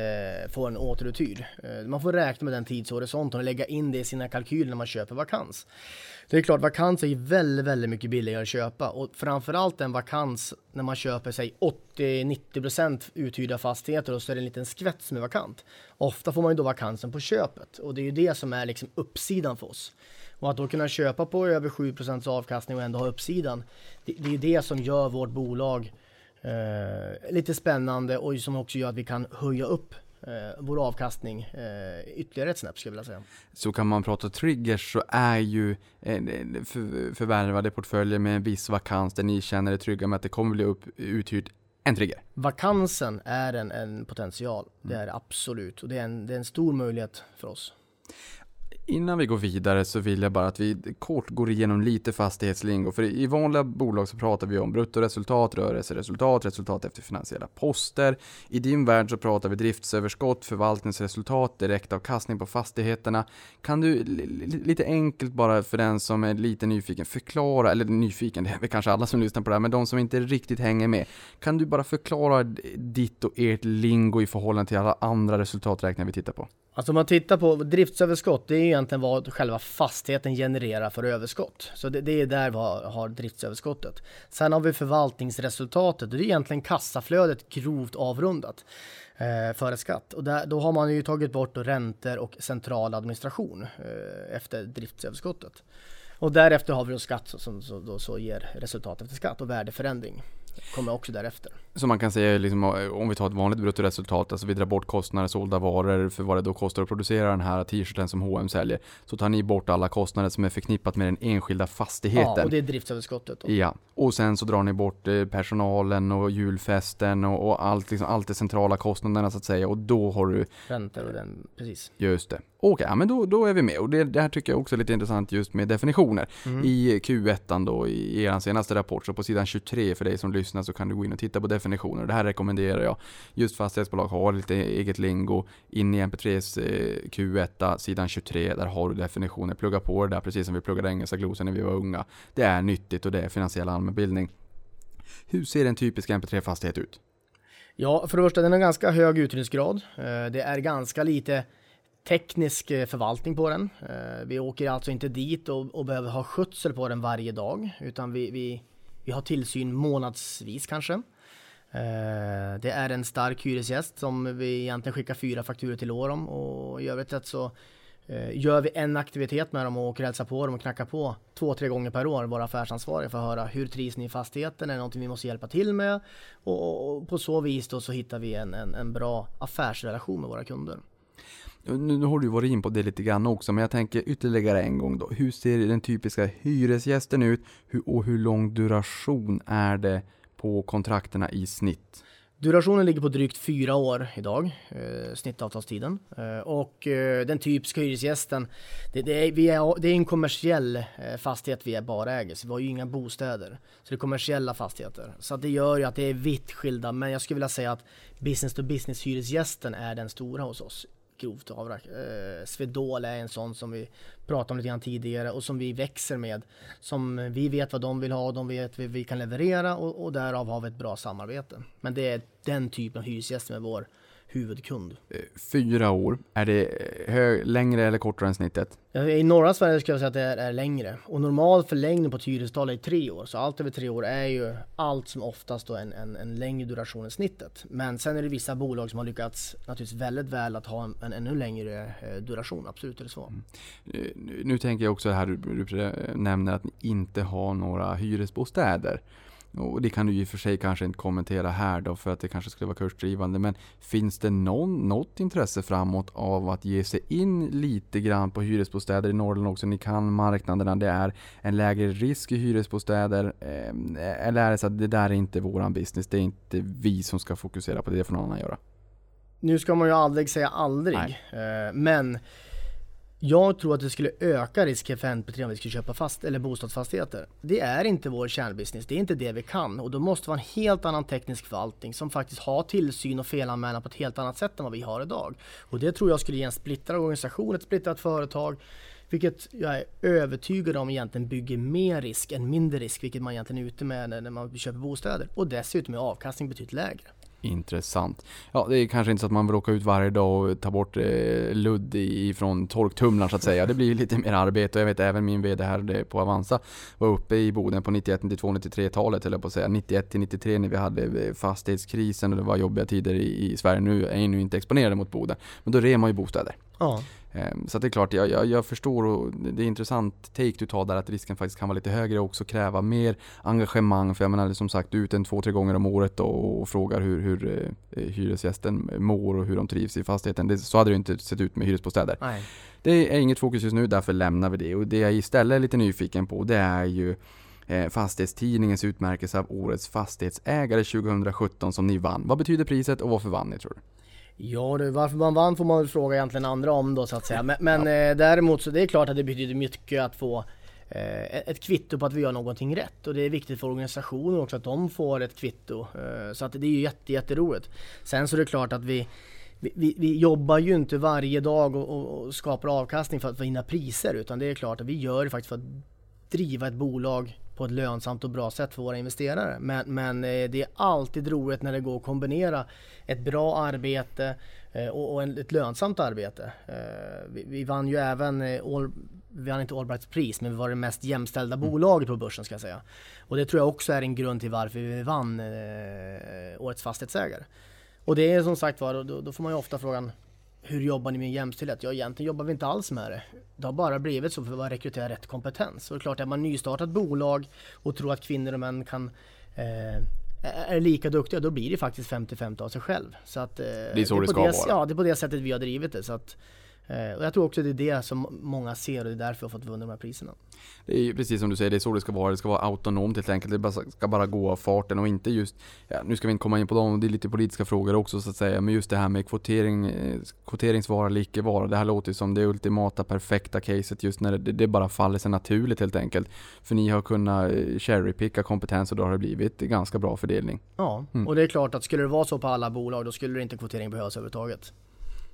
få en återuthyrd. Eh, man får räkna med den tidshorisonten och lägga in det i sina kalkyler när man köper vakans. Det är klart, vakans är väldigt, väldigt mycket billigare att köpa och framförallt en vakans när man köper sig 80-90% uthyrda fastigheter och så är det en liten skvätt som är vakant. Ofta får man ju då vakansen på köpet och det är ju det som är liksom uppsidan för oss. Och att då kunna köpa på över 7% avkastning och ändå ha uppsidan, det, det är det som gör vårt bolag eh, lite spännande och som också gör att vi kan höja upp eh, vår avkastning eh, ytterligare ett snäpp skulle jag vilja säga. Så kan man prata triggers så är ju eh, för, förvärvade portföljer med en viss vakans där ni känner er trygga med att det kommer bli upp, uthyrt en trigger. Vakansen är en, en potential, det är det absolut och det är, en, det är en stor möjlighet för oss. Innan vi går vidare så vill jag bara att vi kort går igenom lite fastighetslingo. För i vanliga bolag så pratar vi om bruttoresultat, rörelseresultat, resultat efter finansiella poster. I din värld så pratar vi driftsöverskott, förvaltningsresultat, direktavkastning på fastigheterna. Kan du lite enkelt bara för den som är lite nyfiken förklara, eller nyfiken, det är väl kanske alla som lyssnar på det här, men de som inte riktigt hänger med. Kan du bara förklara ditt och ert lingo i förhållande till alla andra resultaträkningar vi tittar på? Alltså om man tittar på driftsöverskott, det är ju egentligen vad själva fastigheten genererar för överskott. Så det, det är där vi har, har driftsöverskottet. Sen har vi förvaltningsresultatet och det är egentligen kassaflödet grovt avrundat eh, före skatt. Och där, då har man ju tagit bort då räntor och central administration eh, efter driftsöverskottet. Och därefter har vi då skatt som, som då så ger resultat efter skatt och värdeförändring kommer också därefter. Så man kan säga, liksom, om vi tar ett vanligt bruttoresultat, alltså vi drar bort kostnader, sålda varor för vad det då kostar att producera den här t-shirten som H&M säljer. Så tar ni bort alla kostnader som är förknippat med den enskilda fastigheten. Ja, och det är driftsöverskottet. Då. Ja, och sen så drar ni bort eh, personalen och julfesten och, och allt, liksom, allt det centrala kostnaderna så att säga. Och då har du... Räntor och den, precis. Just det. Okej, ja, men då, då är vi med. Och det, det här tycker jag också är lite intressant just med definitioner. Mm. I Q1 då, i er senaste rapport, så på sidan 23 för dig som lyssnar så kan du gå in och titta på definitioner. Det här rekommenderar jag. Just fastighetsbolag har lite eget lingo. In i MP3s eh, Q1, sidan 23, där har du definitioner. Plugga på det där, precis som vi pluggade engelska glosor när vi var unga. Det är nyttigt och det är finansiell allmänbildning. Hur ser en typisk MP3-fastighet ut? Ja, för det första, den har ganska hög uthyrningsgrad. Eh, Det är ganska lite teknisk eh, förvaltning på den. Eh, vi åker alltså inte dit och, och behöver ha skötsel på den varje dag, utan vi, vi, vi har tillsyn månadsvis kanske. Eh, det är en stark hyresgäst som vi egentligen skickar fyra fakturor till år om och i övrigt sett så gör vi en aktivitet med dem och åker och hälsar på dem och knackar på två, tre gånger per år, våra affärsansvariga för att höra hur trivs ni i fastigheten, är det någonting vi måste hjälpa till med? Och, och på så vis då så hittar vi en, en, en bra affärsrelation med våra kunder. Nu, nu har du varit in på det lite grann också, men jag tänker ytterligare en gång då. Hur ser den typiska hyresgästen ut hur, och hur lång duration är det på kontrakterna i snitt? Durationen ligger på drygt fyra år idag, eh, snittavtalstiden. Eh, och eh, den typiska hyresgästen, det, det, är, vi är, det är en kommersiell eh, fastighet vi är bara äger, så vi har ju inga bostäder. Så det är kommersiella fastigheter. Så att det gör ju att det är vitt skilda, men jag skulle vilja säga att business to business hyresgästen är den stora hos oss. Grovt avrak. Eh, Svedol är en sån som vi pratade om lite grann tidigare och som vi växer med. Som vi vet vad de vill ha och de vet vad vi kan leverera och, och därav har vi ett bra samarbete. Men det är den typen av hyresgäster med vår huvudkund. Eh, Fyra år, är det hö- längre eller kortare än snittet? I norra Sverige skulle jag säga att det är, är längre. Och normal förlängning på ett hyrestal är tre år. Så allt över tre år är ju allt som oftast då en, en, en längre duration än snittet. Men sen är det vissa bolag som har lyckats naturligtvis väldigt väl att ha en, en ännu längre eh, duration. Absolut är det så. Eh, Nu nu tänker jag också här, du, du nämner att ni inte har några hyresbostäder. Och det kan du och för sig kanske inte kommentera här då för att det kanske skulle vara kursdrivande. Men finns det någon, något intresse framåt av att ge sig in lite grann på hyresbostäder i Norrland också? Ni kan marknaderna, det är en lägre risk i hyresbostäder. Eh, Eller är det så att det där är inte våran business, det är inte vi som ska fokusera på det, det får någon annan göra. Nu ska man ju aldrig säga aldrig. Nej. Eh, men jag tror att det skulle öka risken för NP3 om vi skulle köpa fast eller bostadsfastigheter. Det är inte vår kärnbusiness, det är inte det vi kan och då måste vi ha en helt annan teknisk förvaltning som faktiskt har tillsyn och felanmälan på ett helt annat sätt än vad vi har idag. Och det tror jag skulle ge en splittrad organisation, ett splittrat företag, vilket jag är övertygad om egentligen bygger mer risk än mindre risk, vilket man egentligen är ute med när när man köper bostäder. Och dessutom är avkastningen betydligt lägre. Intressant. Ja, det är kanske inte så att man vill åka ut varje dag och ta bort eh, ludd ifrån torktumlaren så att säga. Det blir lite mer arbete och jag vet även min VD här på Avanza var uppe i Boden på 91, 92, 93-talet eller på att säga. 91 till 93 när vi hade eh, fastighetskrisen och det var jobbiga tider i, i Sverige. Nu är ju inte exponerade mot Boden. Men då rev man ju bostäder. Ja. Ehm, Så det är klart, jag, jag, jag förstår och det är intressant take du tar där att risken faktiskt kan vara lite högre och också kräva mer engagemang. För jag menar som sagt, du är ute en två, tre gånger om året och, och frågar hur, hur eh, hyresgästen mår och hur de trivs i fastigheten. Det, så hade det inte sett ut med hyresbostäder. Nej. Det är inget fokus just nu, därför lämnar vi det. Och det jag istället är lite nyfiken på, det är ju eh, Fastighetstidningens utmärkelse av Årets Fastighetsägare 2017 som ni vann. Vad betyder priset och varför vann ni tror du? Ja du, varför man vann får man väl fråga egentligen andra om då så att säga. Men, men eh, däremot så det är klart att det betyder mycket att få eh, ett kvitto på att vi gör någonting rätt. Och det är viktigt för organisationen också att de får ett kvitto. Eh, så att det är ju jätte, jätteroligt. Sen så är det klart att vi vi, vi, vi jobbar ju inte varje dag och, och, och skapar avkastning för att vinna priser utan det är klart att vi gör det faktiskt för att driva ett bolag på ett lönsamt och bra sätt för våra investerare. Men, men eh, det är alltid roligt när det går att kombinera ett bra arbete eh, och, och ett lönsamt arbete. Eh, vi, vi vann ju även all, vi vann inte Allbrights pris, men vi var det mest jämställda bolaget på börsen ska jag säga. Och det tror jag också är en grund till varför vi vann Årets fastighetsägare. Och det är som sagt var, då, då får man ju ofta frågan hur jobbar ni med jämställdhet? Ja, egentligen jobbar vi inte alls med det. Det har bara blivit så för att rekrytera rätt kompetens. Och det är klart, är man nystartat bolag och tror att kvinnor och män kan eh, är lika duktiga, då blir det faktiskt 50-50 av sig själv. Så att, eh, det är så det, det ska det, vara. Ja, det är på det sättet vi har drivit det. Så att, och jag tror också det är det som många ser och det är därför jag har fått vunnit de här priserna. Det är ju precis som du säger, det är så det ska vara. Det ska vara autonomt helt enkelt. Det ska bara gå av farten och inte just, ja, nu ska vi inte komma in på dem, det är lite politiska frågor också så att säga, men just det här med kvotering, eh, kvoteringsvara eller icke vara. Det här låter ju som det ultimata perfekta caset just när det, det bara faller sig naturligt helt enkelt. För ni har kunnat eh, cherrypicka kompetens och då har det blivit ganska bra fördelning. Ja, mm. och det är klart att skulle det vara så på alla bolag då skulle det inte kvotering behövas överhuvudtaget.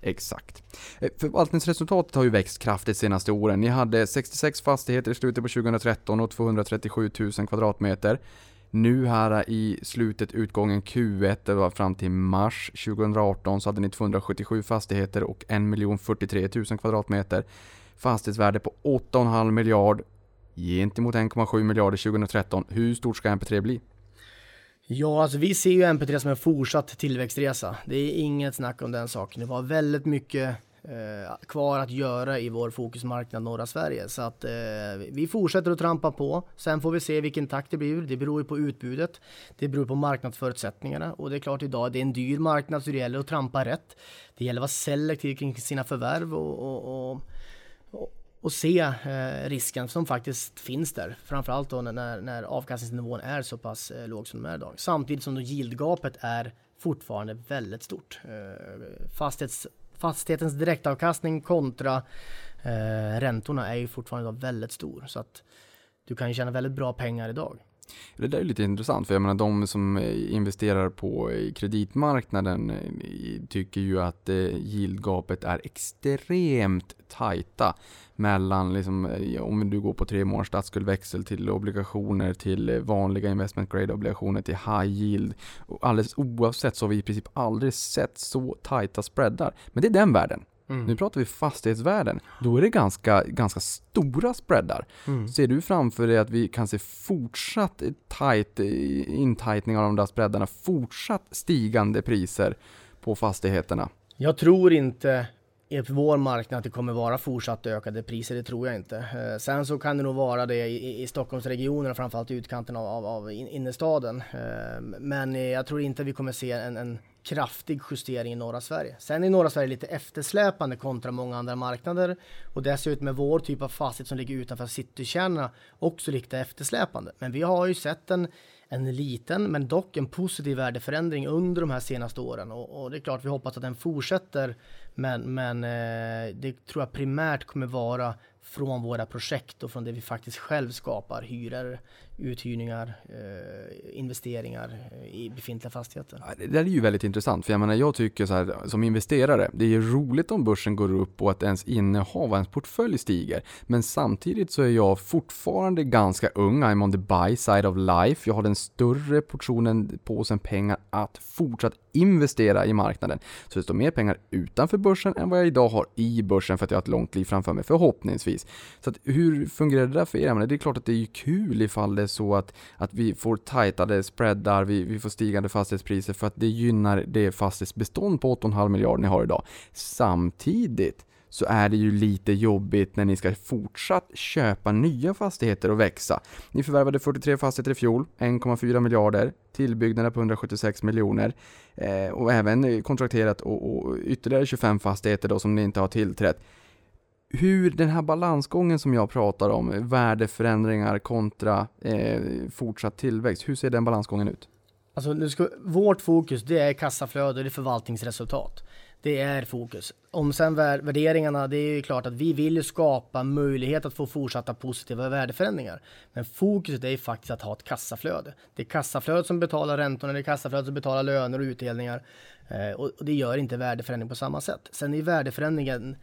Exakt. Eh, förvaltningsresultatet har ju växt kraftigt de senaste åren. Ni hade 66 fastigheter i slutet på 2013 och 237 000 kvadratmeter. Nu här i slutet, utgången Q1, det var fram till mars 2018, så hade ni 277 fastigheter och 1 043 000 kvadratmeter. Fastighetsvärde på 8,5 miljard gentemot 1,7 miljarder 2013. Hur stort ska MP3 bli? Ja, alltså vi ser ju MP3 som en fortsatt tillväxtresa. Det är inget snack om den saken. Det var väldigt mycket eh, kvar att göra i vår fokusmarknad norra Sverige. Så att eh, vi fortsätter att trampa på. Sen får vi se vilken takt det blir. Det beror ju på utbudet. Det beror på marknadsförutsättningarna. Och det är klart idag, det är en dyr marknad så det gäller att trampa rätt. Det gäller att vara selektiv kring sina förvärv och, och, och och se eh, risken som faktiskt finns där. Framförallt då när, när avkastningsnivån är så pass eh, låg som den är idag. Samtidigt som då yieldgapet är fortfarande väldigt stort. Eh, fastighets, fastighetens direktavkastning kontra eh, räntorna är ju fortfarande väldigt stor. Så att du kan ju tjäna väldigt bra pengar idag. Det där är lite intressant för jag menar de som eh, investerar på eh, kreditmarknaden eh, tycker ju att yieldgapet är extremt tajta mellan, liksom, om du går på tre månaders statsskuldväxel till obligationer till vanliga investment grade obligationer till high yield. Och alldeles oavsett så har vi i princip aldrig sett så tajta spreadar. Men det är den världen. Mm. Nu pratar vi fastighetsvärden. Då är det ganska, ganska stora spreadar. Mm. Ser du framför dig att vi kan se fortsatt tight, intightning av de där spreadarna, fortsatt stigande priser på fastigheterna? Jag tror inte vår marknad att det kommer vara fortsatt ökade priser, det tror jag inte. Eh, sen så kan det nog vara det i, i Stockholmsregionen, framförallt i utkanten av, av, av innerstaden. Eh, men eh, jag tror inte vi kommer se en, en kraftig justering i norra Sverige. Sen är norra Sverige lite eftersläpande kontra många andra marknader och dessutom med vår typ av fastighet som ligger utanför citykärnorna också lite eftersläpande. Men vi har ju sett en, en liten men dock en positiv värdeförändring under de här senaste åren och, och det är klart vi hoppas att den fortsätter men, men eh, det tror jag primärt kommer vara från våra projekt och från det vi faktiskt själv skapar, hyror, uthyrningar, eh, investeringar eh, i befintliga fastigheter. Det där är ju väldigt intressant, för jag menar jag tycker så här som investerare, det är ju roligt om börsen går upp och att ens innehav, ens portfölj stiger. Men samtidigt så är jag fortfarande ganska ung, I'm on the buy side of life. Jag har den större portionen påsen pengar att fortsatt investera i marknaden. Så det står mer pengar utanför börsen än vad jag idag har i börsen för att jag har ett långt liv framför mig, förhoppningsvis. Så att, hur fungerar det där för er? Men det är klart att det är kul ifall det så att, att vi får tajtade spreadar, vi, vi får stigande fastighetspriser för att det gynnar det fastighetsbestånd på 8,5 miljarder ni har idag. Samtidigt så är det ju lite jobbigt när ni ska fortsatt köpa nya fastigheter och växa. Ni förvärvade 43 fastigheter i fjol, 1,4 miljarder, tillbyggnader på 176 miljoner eh, och även kontrakterat och, och ytterligare 25 fastigheter då som ni inte har tillträtt hur den här balansgången som jag pratar om, värdeförändringar kontra eh, fortsatt tillväxt, hur ser den balansgången ut? Alltså, nu ska, vårt fokus det är kassaflöde, det är förvaltningsresultat. Det är fokus. Om sen värderingarna, det är ju klart att vi vill skapa möjlighet att få fortsatta positiva värdeförändringar. Men fokuset är ju faktiskt att ha ett kassaflöde. Det är kassaflödet som betalar räntorna, det är kassaflödet som betalar löner och utdelningar. Eh, och, och, det gör inte värdeförändring på samma sätt. Sen är värdeförändringen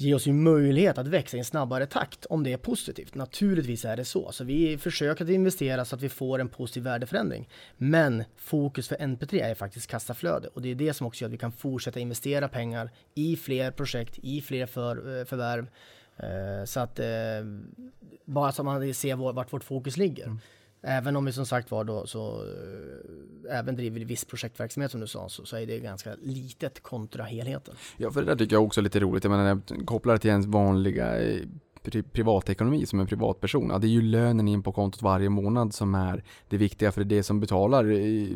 ge oss ju möjlighet att växa i en snabbare takt om det är positivt. Naturligtvis är det så. Så vi försöker att investera så att vi får en positiv värdeförändring. Men fokus för NP3 är faktiskt kassaflöde och det är det som också gör att vi kan fortsätta investera pengar i fler projekt, i fler för, eh, förvärv. Eh, Så att eh, bara så man ser var- vart vårt fokus ligger. Även om vi som sagt var då så även driver viss projektverksamhet som du sa så, så är det ganska litet kontra helheten. Ja, för det där tycker jag också är lite roligt. Jag menar, kopplar det till ens vanliga eh, pri- privatekonomi som en privatperson. Ja, det är ju lönen in på kontot varje månad som är det viktiga, för det är det som betalar eh,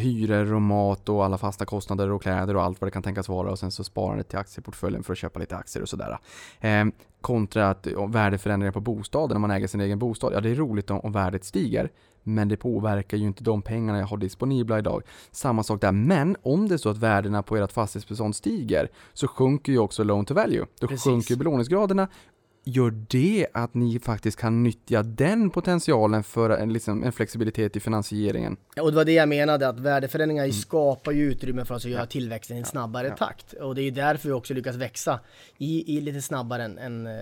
hyror och mat och alla fasta kostnader och kläder och allt vad det kan tänkas vara och sen så sparandet till aktieportföljen för att köpa lite aktier och sådär. Eh, kontra att värdeförändringar på bostaden, om man äger sin egen bostad. Ja, det är roligt om, om värdet stiger, men det påverkar ju inte de pengarna jag har disponibla idag. Samma sak där, men om det är så att värdena på ert fastighetsbestånd stiger så sjunker ju också loan to value. Då Precis. sjunker belåningsgraderna. Gör det att ni faktiskt kan nyttja den potentialen för en, liksom, en flexibilitet i finansieringen? Ja, Och det var det jag menade, att värdeförändringar skapar ju utrymme för oss att göra tillväxten i en snabbare Ja. takt. Och det är ju därför vi också lyckas växa i, i lite snabbare än, än, eh,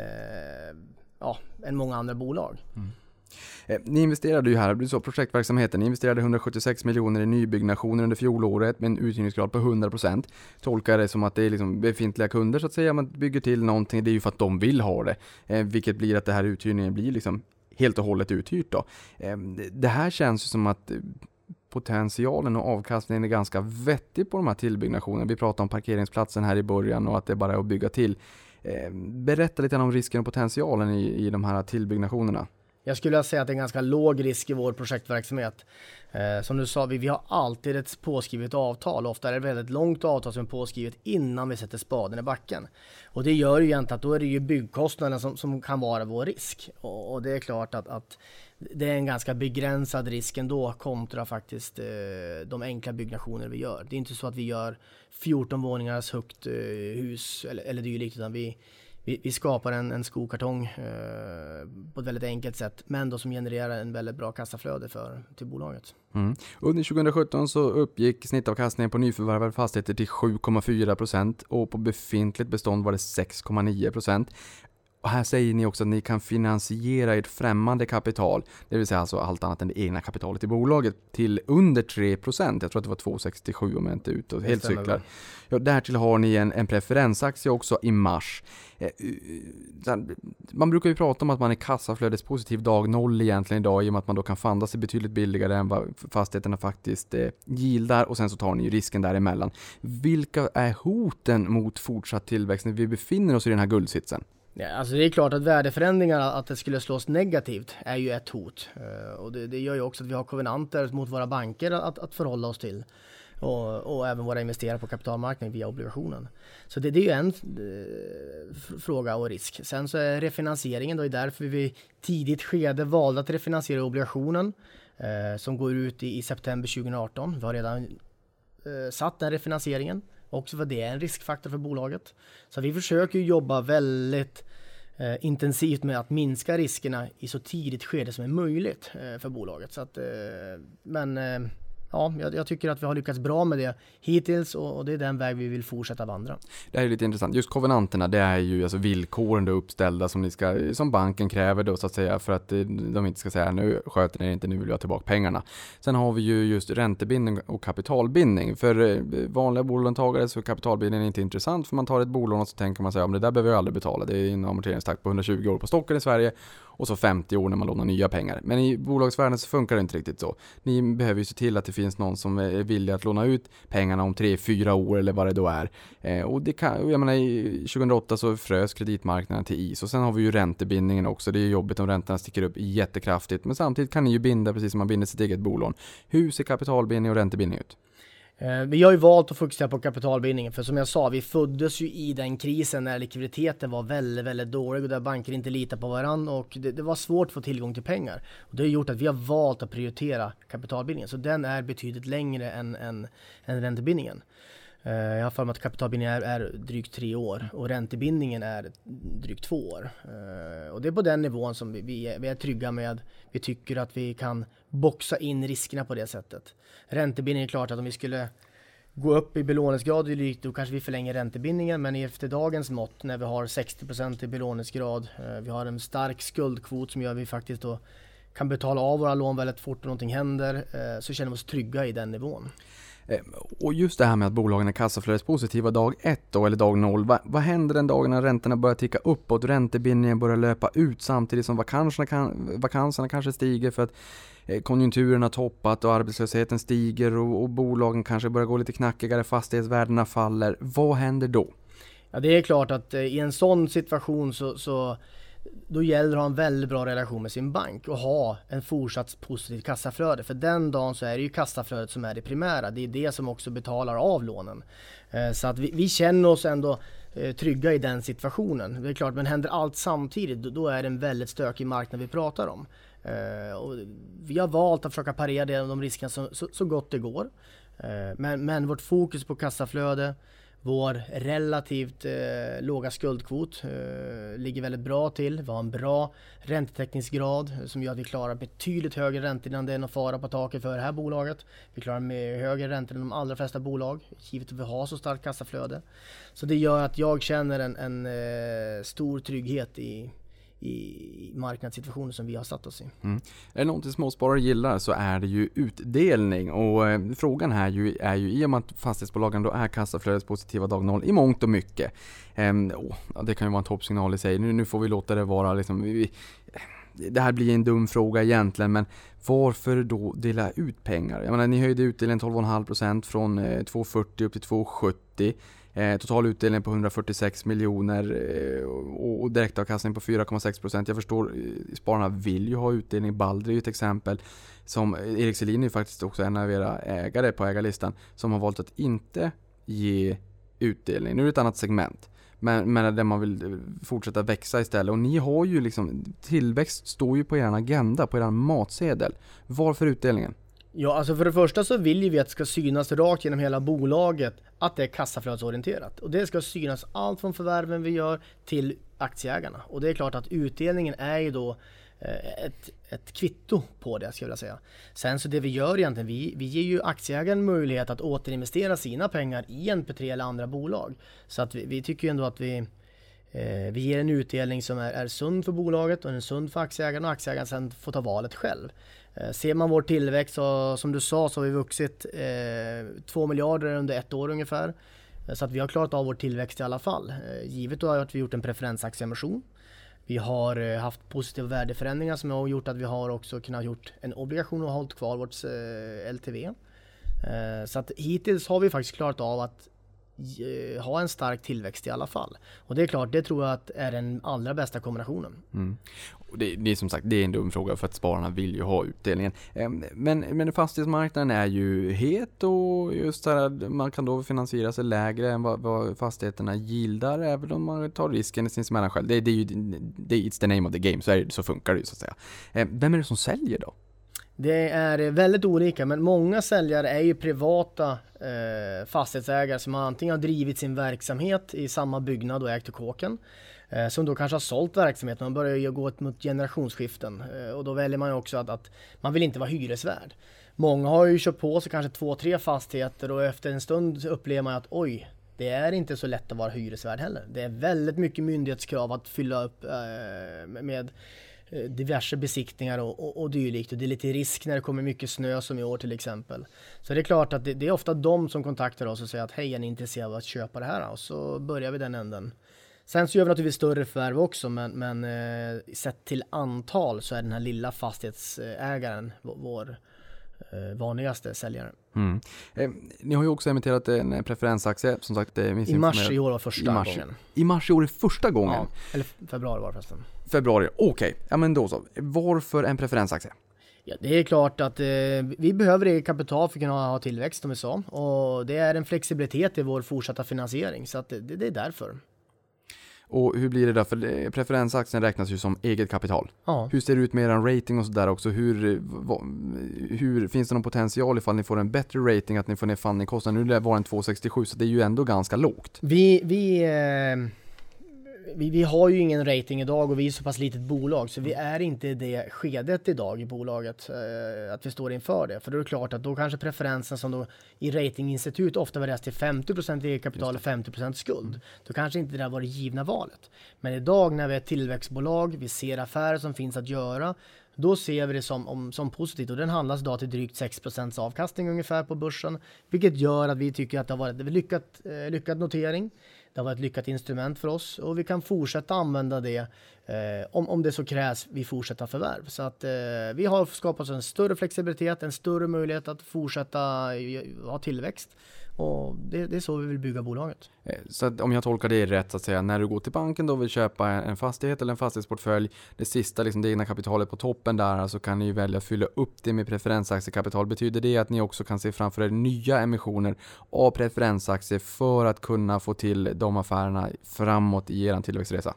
ja, än många andra bolag. Eh, Eh, ni investerade ju här, det blir så, projektverksamheten, ni investerade 176 miljoner i nybyggnationer under fjolåret med en uthyrningsgrad på 100%. Tolkar det som att det är liksom befintliga kunder så att säga, man bygger till någonting, det är ju för att de vill ha det. Eh, vilket blir att det här uthyrningen blir liksom helt och hållet uthyrt då. Eh, det- här känns ju som att eh, potentialen och avkastningen är ganska vettig på de här tillbyggnationerna. Vi pratade om parkeringsplatsen här i början och att det bara är att bygga till. Eh, berätta lite om risken och potentialen i, i de här tillbyggnationerna. Jag skulle säga att det är ganska låg risk i vår projektverksamhet. Eh, som du sa, vi, vi har alltid ett påskrivet avtal. Ofta är det ett väldigt långt avtal som är påskrivet innan vi sätter spaden i backen. Och det gör ju egentligen att då är det ju byggkostnaden som, som kan vara vår risk. Och, och det är klart att, att det är en ganska begränsad risk ändå kontra faktiskt eh, de enkla byggnationer vi gör. Det är inte så att vi gör 14 våningars högt eh, hus eller, eller dylikt utan vi, vi, vi skapar en, en skokartong eh, på ett väldigt enkelt sätt men då som genererar en väldigt bra kassaflöde för, till bolaget. Mm. Under 2017 så uppgick snittavkastningen på nyförvärvade fastigheter till 7,4 procent och på befintligt bestånd var det 6,9 procent. Och här säger ni också att ni kan finansiera ert främmande kapital, det vill säga alltså allt annat än det egna kapitalet i bolaget, till under 3%. Jag tror att det var 2,67 om jag inte är ute och helt cyklar. Ja, därtill har ni en, en preferensaktie också i mars. Eh, eh, Man brukar ju prata om att man är kassaflödespositiv dag noll egentligen idag i och med att man då kan fanda sig betydligt billigare än vad fastigheterna faktiskt eh, gildar och sen så tar ni ju risken däremellan. Vilka är hoten mot fortsatt tillväxt när vi befinner oss i den här guldsitsen? Ja, alltså det är klart att värdeförändringar, att det skulle slås negativt, är ju ett hot. Eh, och det, det gör ju också att vi har kovenanter mot våra banker att, att förhålla oss till. Och, och även våra investerare på kapitalmarknaden via obligationen. Så det, det är ju en eh, fråga och risk. Sen så är refinansieringen då är därför vi i tidigt skede valde att refinansiera obligationen eh, som går ut i, i september 2018. Vi har redan eh, satt den refinansieringen. Också för det är en riskfaktor för bolaget. Så vi försöker jobba väldigt eh, intensivt med att minska riskerna i så tidigt skede som är möjligt eh, för bolaget. Så att, eh, men eh, ja, jag, jag tycker att vi har lyckats bra med det hittills och, och det är den väg vi vill fortsätta vandra. Det här är lite intressant. Just kovenanterna, det är ju alltså villkoren då uppställda som, ni ska, som banken kräver då så att säga för att eh, de inte ska säga nu sköter ni inte, nu vill jag ha tillbaka pengarna. Sen har vi ju just räntebindning och kapitalbindning. För eh, vanliga bolåntagare så är kapitalbindning inte intressant för man tar ett bolån och så tänker man sig om det där behöver jag aldrig betala. Det är en amorteringstakt på 120 år på stocken i Sverige och så 50 år när man lånar nya pengar. Men i bolagsvärlden så funkar det inte riktigt så. Ni behöver ju se till att det finns någon som är villig att låna ut pengarna om 3-4 år eller vad det då är. Eh, och det kan, jag menar 2008 så frös kreditmarknaden till is och sen har vi ju räntebindningen också. Det är jobbigt om räntorna sticker upp jättekraftigt men samtidigt kan ni ju binda precis som man binder sitt eget bolån. Hur ser kapitalbindning och räntebindning ut? Eh, vi har ju valt att fokusera på kapitalbindningen för som jag sa, vi föddes ju i den krisen när likviditeten var väldigt, väldigt dålig och där banker inte litar på varandra och det, det var svårt att få tillgång till pengar. Och det har gjort att vi har valt att prioritera kapitalbindningen, så den är betydligt längre än, än, än räntebindningen. Eh, jag har för mig att kapitalbindningen är, är drygt tre år och räntebindningen är drygt två år. Eh, och det är på den nivån som vi, vi, är, vi är trygga med. Vi tycker att vi kan boxa in riskerna på det sättet. Räntebindningen är klart att om vi skulle gå upp i belåningsgrad, och då kanske vi förlänger räntebindningen. Men efter dagens mått, när vi har 60% i belåningsgrad, eh, vi har en stark skuldkvot som gör att vi faktiskt då kan betala av våra lån väldigt fort om någonting händer, så känner vi oss trygga i den nivån. Eh, och just det här med att bolagen är kassaflödespositiva dag ett då, eller dag noll. Vad, vad händer den dagen när räntorna börjar ticka uppåt, räntebindningen börjar löpa ut samtidigt som vakanserna, kan, vakanserna kanske stiger för att eh, konjunkturen har toppat och arbetslösheten stiger och, och bolagen kanske börjar gå lite knackigare, fastighetsvärdena faller. Vad händer då? Ja, det är klart att eh, i en sån situation så, så då gäller det att ha en väldigt bra relation med sin bank och ha en fortsatt positivt kassaflöde. För den dagen så är det ju kassaflödet som är det primära. Det är det som också betalar av lånen. Eh, så att vi, vi känner oss ändå eh, trygga i den situationen. Det är klart, men händer allt samtidigt då, är det en väldigt stökig marknad vi pratar om. Eh, och vi har valt att försöka parera de riskerna så, så, så gott det går. Men, men vårt fokus på kassaflöde vår relativt eh, låga skuldkvot eh, ligger väldigt bra till. Vi har en bra räntetäckningsgrad som gör att vi klarar betydligt högre räntor innan det är någon fara på taket för det här bolaget. Vi klarar med högre räntor än de allra flesta bolag, givet att vi har så starkt kassaflöde. Så det gör att jag känner en, en eh, stor trygghet i, i marknadssituationen som vi har satt oss i. Mm. Är det någonting småsparare gillar så är det ju utdelning och eh, frågan här ju, är ju i och med att fastighetsbolagen då är kassaflödespositiva dag noll i mångt och mycket. Eh, oh, det kan ju vara en toppsignal i sig. Nu, nu får vi låta det vara liksom, vi, vi, eh, det här blir en dum fråga egentligen men varför då dela ut pengar? Jag menar ni höjde utdelningen 12,5% från eh, 2,40 upp till 2,70. Eh, total utdelning på 146 miljoner eh, och, och direktavkastning på 4,6%. Jag förstår, eh, spararna vill ju ha utdelning. Balder är ju ett exempel. Som, eh, Erik Selin är ju faktiskt också en av era ägare på ägarlistan som har valt att inte ge utdelning. Nu är det ett annat segment. Men, men där man vill eh, fortsätta växa istället. Och ni har ju liksom, tillväxt står ju på er agenda, på er matsedel. Varför utdelningen? Ja, alltså för det första så vill ju vi att det ska synas rakt genom hela bolaget att det är kassaflödesorienterat. Och det ska synas allt från förvärven vi gör till aktieägarna. Och det är klart att utdelningen är ju då eh, ett, ett kvitto på det, skulle jag vilja säga. Sen så det vi gör egentligen, vi, vi ger ju aktieägaren möjlighet att återinvestera sina pengar i NP3 eller andra bolag. Så att vi, vi tycker ju ändå att vi Eh, vi ger en utdelning som är, är sund för bolaget och är sund för aktieägaren och aktieägaren sen får ta valet själv. Eh, ser man vår tillväxt så som du sa så har vi vuxit eh, 2 miljarder under ett år ungefär. Eh, så att vi har klarat av vår tillväxt i alla fall. Eh, givet då att vi gjort en preferensaktieemission. Vi har haft positiva värdeförändringar som har gjort att vi har också kunnat gjort en obligation och hållit kvar vårt LTV. Så att hittills har vi faktiskt klarat av att Eh, ha en stark tillväxt i alla fall. Och det är klart, det tror jag att är den allra bästa kombinationen. Mm. Och det, det är som sagt, det är en dum fråga för att spararna vill ju ha utdelningen. Ehm, men, men fastighetsmarknaden är ju het och just så här, man kan då finansiera sig lägre än vad, vad fastigheterna gildar även om man tar risken sinsemellan själv. Det, det är ju, det, it's the name of the game, så, är, så funkar det ju så att säga. Ehm, vem är det som säljer då? Det är väldigt olika, men många säljare är ju privata eh, fastighetsägare som antingen har drivit sin verksamhet i samma byggnad och ägt till kåken. Eh, som då kanske har sålt verksamheten, man börjar ju gå mot generationsskiften. Eh, och då väljer man ju också att, att man vill inte vara hyresvärd. Många har ju köpt på sig kanske två, tre fastigheter och efter en stund upplever man att oj, det är inte så lätt att vara hyresvärd heller. Det är väldigt mycket myndighetskrav att fylla upp eh, med diverse besiktningar och, och, och dylikt. Och det är lite risk när det kommer mycket snö som i år till exempel. Så det är klart att det, det är ofta de som kontaktar oss och säger att hej, är ni intresserade av att köpa det här? Och så börjar vi den änden. Sen så gör vi naturligtvis större förvärv också, men, men eh, sett till antal så är den här lilla fastighetsägaren vår, eh, vanligaste säljare. Mm. Ehm, Ni har ju också emitterat en preferensaktie, som sagt. eh, I mars i år var första I mars, gången. I mars i år är första gången? Ja, eller februari var det förresten. Februari, okej. Ja men då så. Varför en preferensaktie? Ja, det är klart att eh, vi behöver eget kapital för att kunna ha tillväxt som vi sa. Och det är en flexibilitet i vår fortsatta finansiering. Så att det, det är därför. Och hur blir det då? För det- preferensaktien räknas ju som eget kapital. Ja. Hur ser det ut med er rating och sådär också? Hur, eh, vad, hur, finns det någon potential ifall ni får en bättre rating, att ni får ner fundingkostnaden? Nu lär vara en 267, så det är ju ändå ganska lågt. Vi, vi, eh, vi, vi har ju ingen rating idag och vi är så pass litet bolag så vi är inte i det skedet idag i bolaget eh, att vi står inför det. För då är det klart att då kanske preferensen som då i ratinginstitut ofta värderas till 50% eget kapital och 50% skuld. Då kanske inte det där var det givna valet. Men idag när vi är ett tillväxtbolag, vi ser affärer som finns att göra då ser vi det som, om, som positivt och den handlas idag till drygt 6% avkastning ungefär på börsen, vilket gör att vi tycker att det har varit en lyckat, eh, lyckad notering. Det har varit ett lyckat instrument för oss och vi kan fortsätta använda det eh, om, om det så krävs vid fortsatta förvärv. Så att eh, vi har skapat en större flexibilitet, en större möjlighet att fortsätta eh, ha tillväxt. Och det, det, är så vi vill bygga bolaget. Eh, så att om jag tolkar dig rätt, så att säga, när du går till banken och vill köpa en fastighet eller en fastighetsportfölj, det sista, liksom det egna kapitalet på toppen där, så alltså kan ni välja att fylla upp det med preferensaktiekapital. Betyder det att ni också kan se framför er nya emissioner av preferensaktier för att kunna få till de affärerna framåt i er tillväxtresa?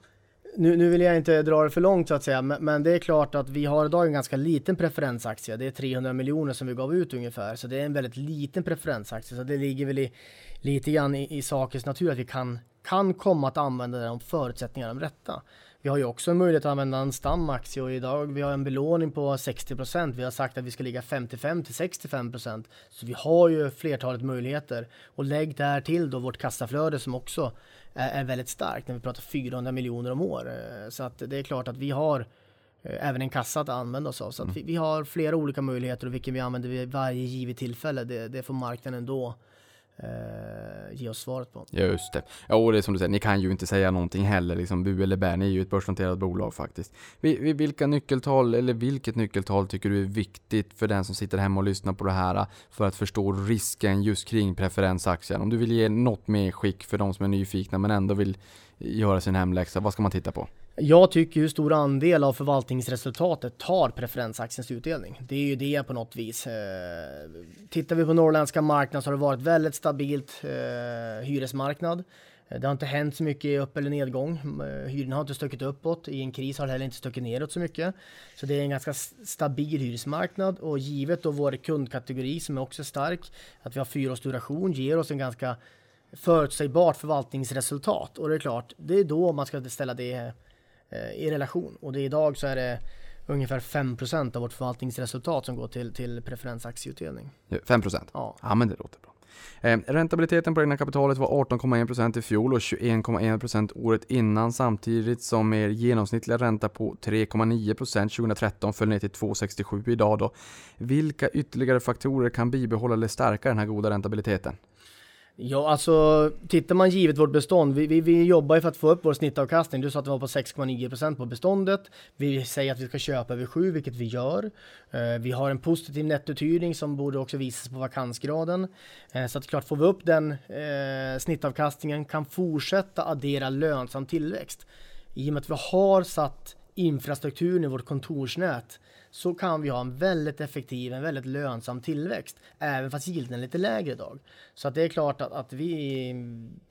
Nu, nu vill jag inte dra det för långt så att säga, men, men, det är klart att vi har idag en ganska liten preferensaktie. Det är 300 miljoner som vi gav ut ungefär, så det är en väldigt liten preferensaktie. Så det ligger väl i, lite grann i, i sakens natur att vi kan, kan komma att använda den om förutsättningarna är de rätta. Vi har ju också en möjlighet att använda en stamaktie och idag vi har en belåning på 60% Vi har sagt att vi ska ligga 55 till 65% Så vi har ju flertalet möjligheter. Och lägg där till då vårt kassaflöde som också är, väldigt starkt när vi pratar 400 miljoner om år. Eh, så att det är klart att vi har eh, även en kassa att använda oss av. Så att mm. vi, vi, har flera olika möjligheter och vilken vi använder vid varje givet tillfälle. Det, det får marknaden då eh, ge oss svaret på. Just det. Ja, och det är som du säger, ni kan ju inte säga någonting heller, liksom bu eller bä. Ni är ju ett börsnoterat bolag faktiskt. Vilka nyckeltal, eller vilket nyckeltal tycker du är viktigt för den som sitter hemma och lyssnar på det här eh, för att förstå risken just kring preferensaktien? Om du vill ge något mer skick för de som är nyfikna men ändå vill göra sin hemläxa, vad ska man titta på? Jag tycker hur stor andel av förvaltningsresultatet tar preferensaktiens utdelning. Det är ju det på något vis. Eh, tittar vi på norrländska marknaden så har det varit väldigt stabilt eh, hyresmarknad. Eh, det har inte hänt så mycket i upp eller nedgång. Eh, hyrorna har inte stuckit uppåt. I en kris har det heller inte stuckit neråt så mycket. Så det är en ganska stabil hyresmarknad och givet då vår kundkategori som är också stark, att vi har fyra års duration, ger oss en ganska förutsägbart förvaltningsresultat. Och det är klart, det är då man ska ställa det i relation. Och det idag så är det ungefär 5% av vårt förvaltningsresultat som går till, till preferensaktieutdelning. 5%? Ja. Ja men det låter bra. Eh, räntabiliteten på egna kapitalet var 18,1% i fjol och 21,1% året innan samtidigt som er genomsnittliga ränta på 3,9% 2013 föll ner till 2,67 idag då. Vilka ytterligare faktorer kan bibehålla eller stärka den här goda räntabiliteten? Ja, alltså tittar man givet vårt bestånd, vi, vi, vi jobbar ju för att få upp vår snittavkastning. Du sa att den var på 6,9% på beståndet. Vi säger att vi ska köpa över 7, vilket vi gör. Eh, vi har en positiv nettouthyrning som borde också visas på vakansgraden. Eh, så att klart, får vi upp den eh, snittavkastningen, kan fortsätta addera lönsam tillväxt. I och med att vi har satt infrastrukturen i vårt kontorsnät så kan vi ha en väldigt effektiv, en väldigt lönsam tillväxt, även fast yielden är lite lägre idag. Så att det är klart att, att vi,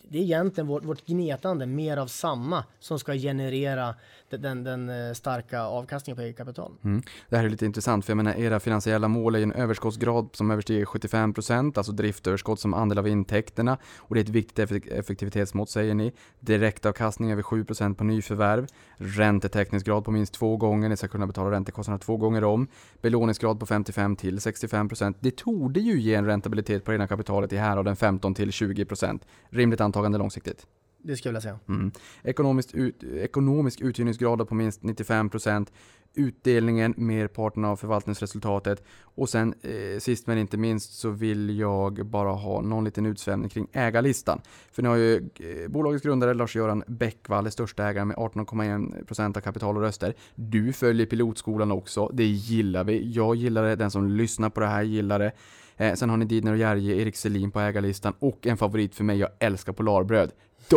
det är egentligen vårt, vårt gnetande, mer av samma, som ska generera den, den, den eh, starka avkastningen på eget kapital. Mm. Det här är lite intressant, för jag menar era finansiella mål är en överskottsgrad som överstiger 75 procent. alltså driftöverskott som andel av intäkterna, och det är ett viktigt effektivitetsmått säger ni. Direktavkastning över 7 procent på nyförvärv, räntetäckningsgrad på minst två gånger, ni ska kunna betala räntekostnaderna två gånger om, belåningsgrad på 55 till 65%. Det torde ju ge en räntabilitet på det egna kapitalet i häraden 15 till 20%. Rimligt antagande långsiktigt. Det skulle jag vilja säga. Mm. Ekonomisk, ut, ekonomisk uthyrningsgrad på minst 95%. Utdelningen merparten av förvaltningsresultatet. Och sen eh, sist men inte minst så vill jag bara ha någon liten utsvämning kring ägarlistan. För nu har ju eh, bolagets grundare Lars-Göran Bäckvall är största ägaren med 18,1% av kapital och röster. Du följer pilotskolan också. Det gillar vi. Jag gillar det. Den som lyssnar på det här gillar det. Eh, sen har ni Didner och Järje, Erik Selin på ägarlistan och en favorit för mig, jag älskar Polarbröd.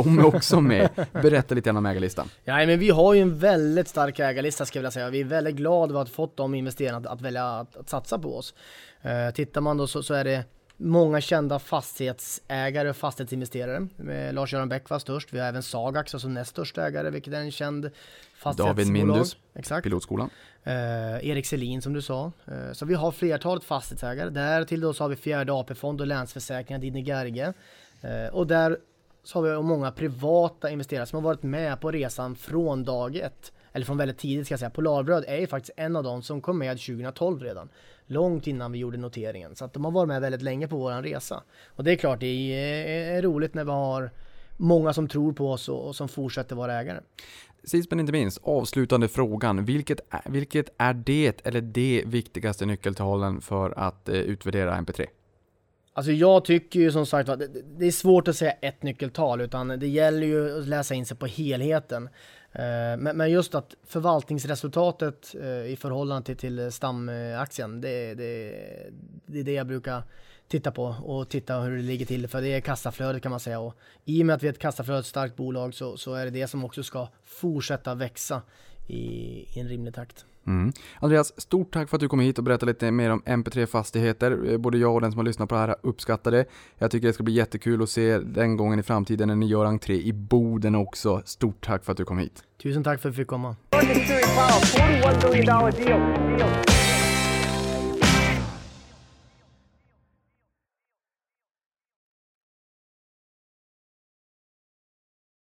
De är också med. Berätta lite grann om ägarlistan. Ja, men vi har ju en väldigt stark ägarlista ska jag vilja säga. Vi är väldigt glada över att fått de investerarna att, att välja att, att, satsa på oss. Uh, tittar man då så, så, är det många kända fastighetsägare och fastighetsinvesterare. Med Lars-Göran Bäck var störst. Vi har även Sagax som näst största ägare, vilket är en känd fastighetsbolag. David Mindus, Exakt. Pilotskolan. Uh, Erik Selin som du sa. Uh, så vi har flertalet fastighetsägare. Där till då så har vi fjärde AP-fond och Länsförsäkringar, Didner Gerge. Uh, och där så har vi många privata investerare som har varit med på resan från dag ett. Eller från väldigt tidigt ska jag säga. Polarbröd är ju faktiskt en av dem som kom med 2012 redan. Långt innan vi gjorde noteringen. Så att de har varit med väldigt länge på våran resa. Och det är klart, det är, roligt när vi har många som tror på oss och, som fortsätter vara ägare. Sist men inte minst, avslutande frågan. Vilket är, vilket är det eller de viktigaste nyckeltalen för att eh, utvärdera MP3? Alltså jag tycker ju som sagt att det, är svårt att säga ett nyckeltal utan det gäller ju att läsa in sig på helheten. Eh, men, just att förvaltningsresultatet eh, i förhållande till, stamaktien, det, det är det jag brukar titta på och titta hur det ligger till för det är kassaflödet kan man säga och i och med att vi är ett kassaflödesstarkt bolag så, så är det det som också ska fortsätta växa i, i en rimlig takt. Mm. Andreas, stort tack för att du kom hit och berättade lite mer om MP3 Fastigheter. Eh, Både jag och den som har lyssnat på det här uppskattar det. Jag tycker det ska bli jättekul att se den gången i framtiden när ni gör entré i Boden också. Stort tack för att du kom hit. Tusen tack för att vi fick komma.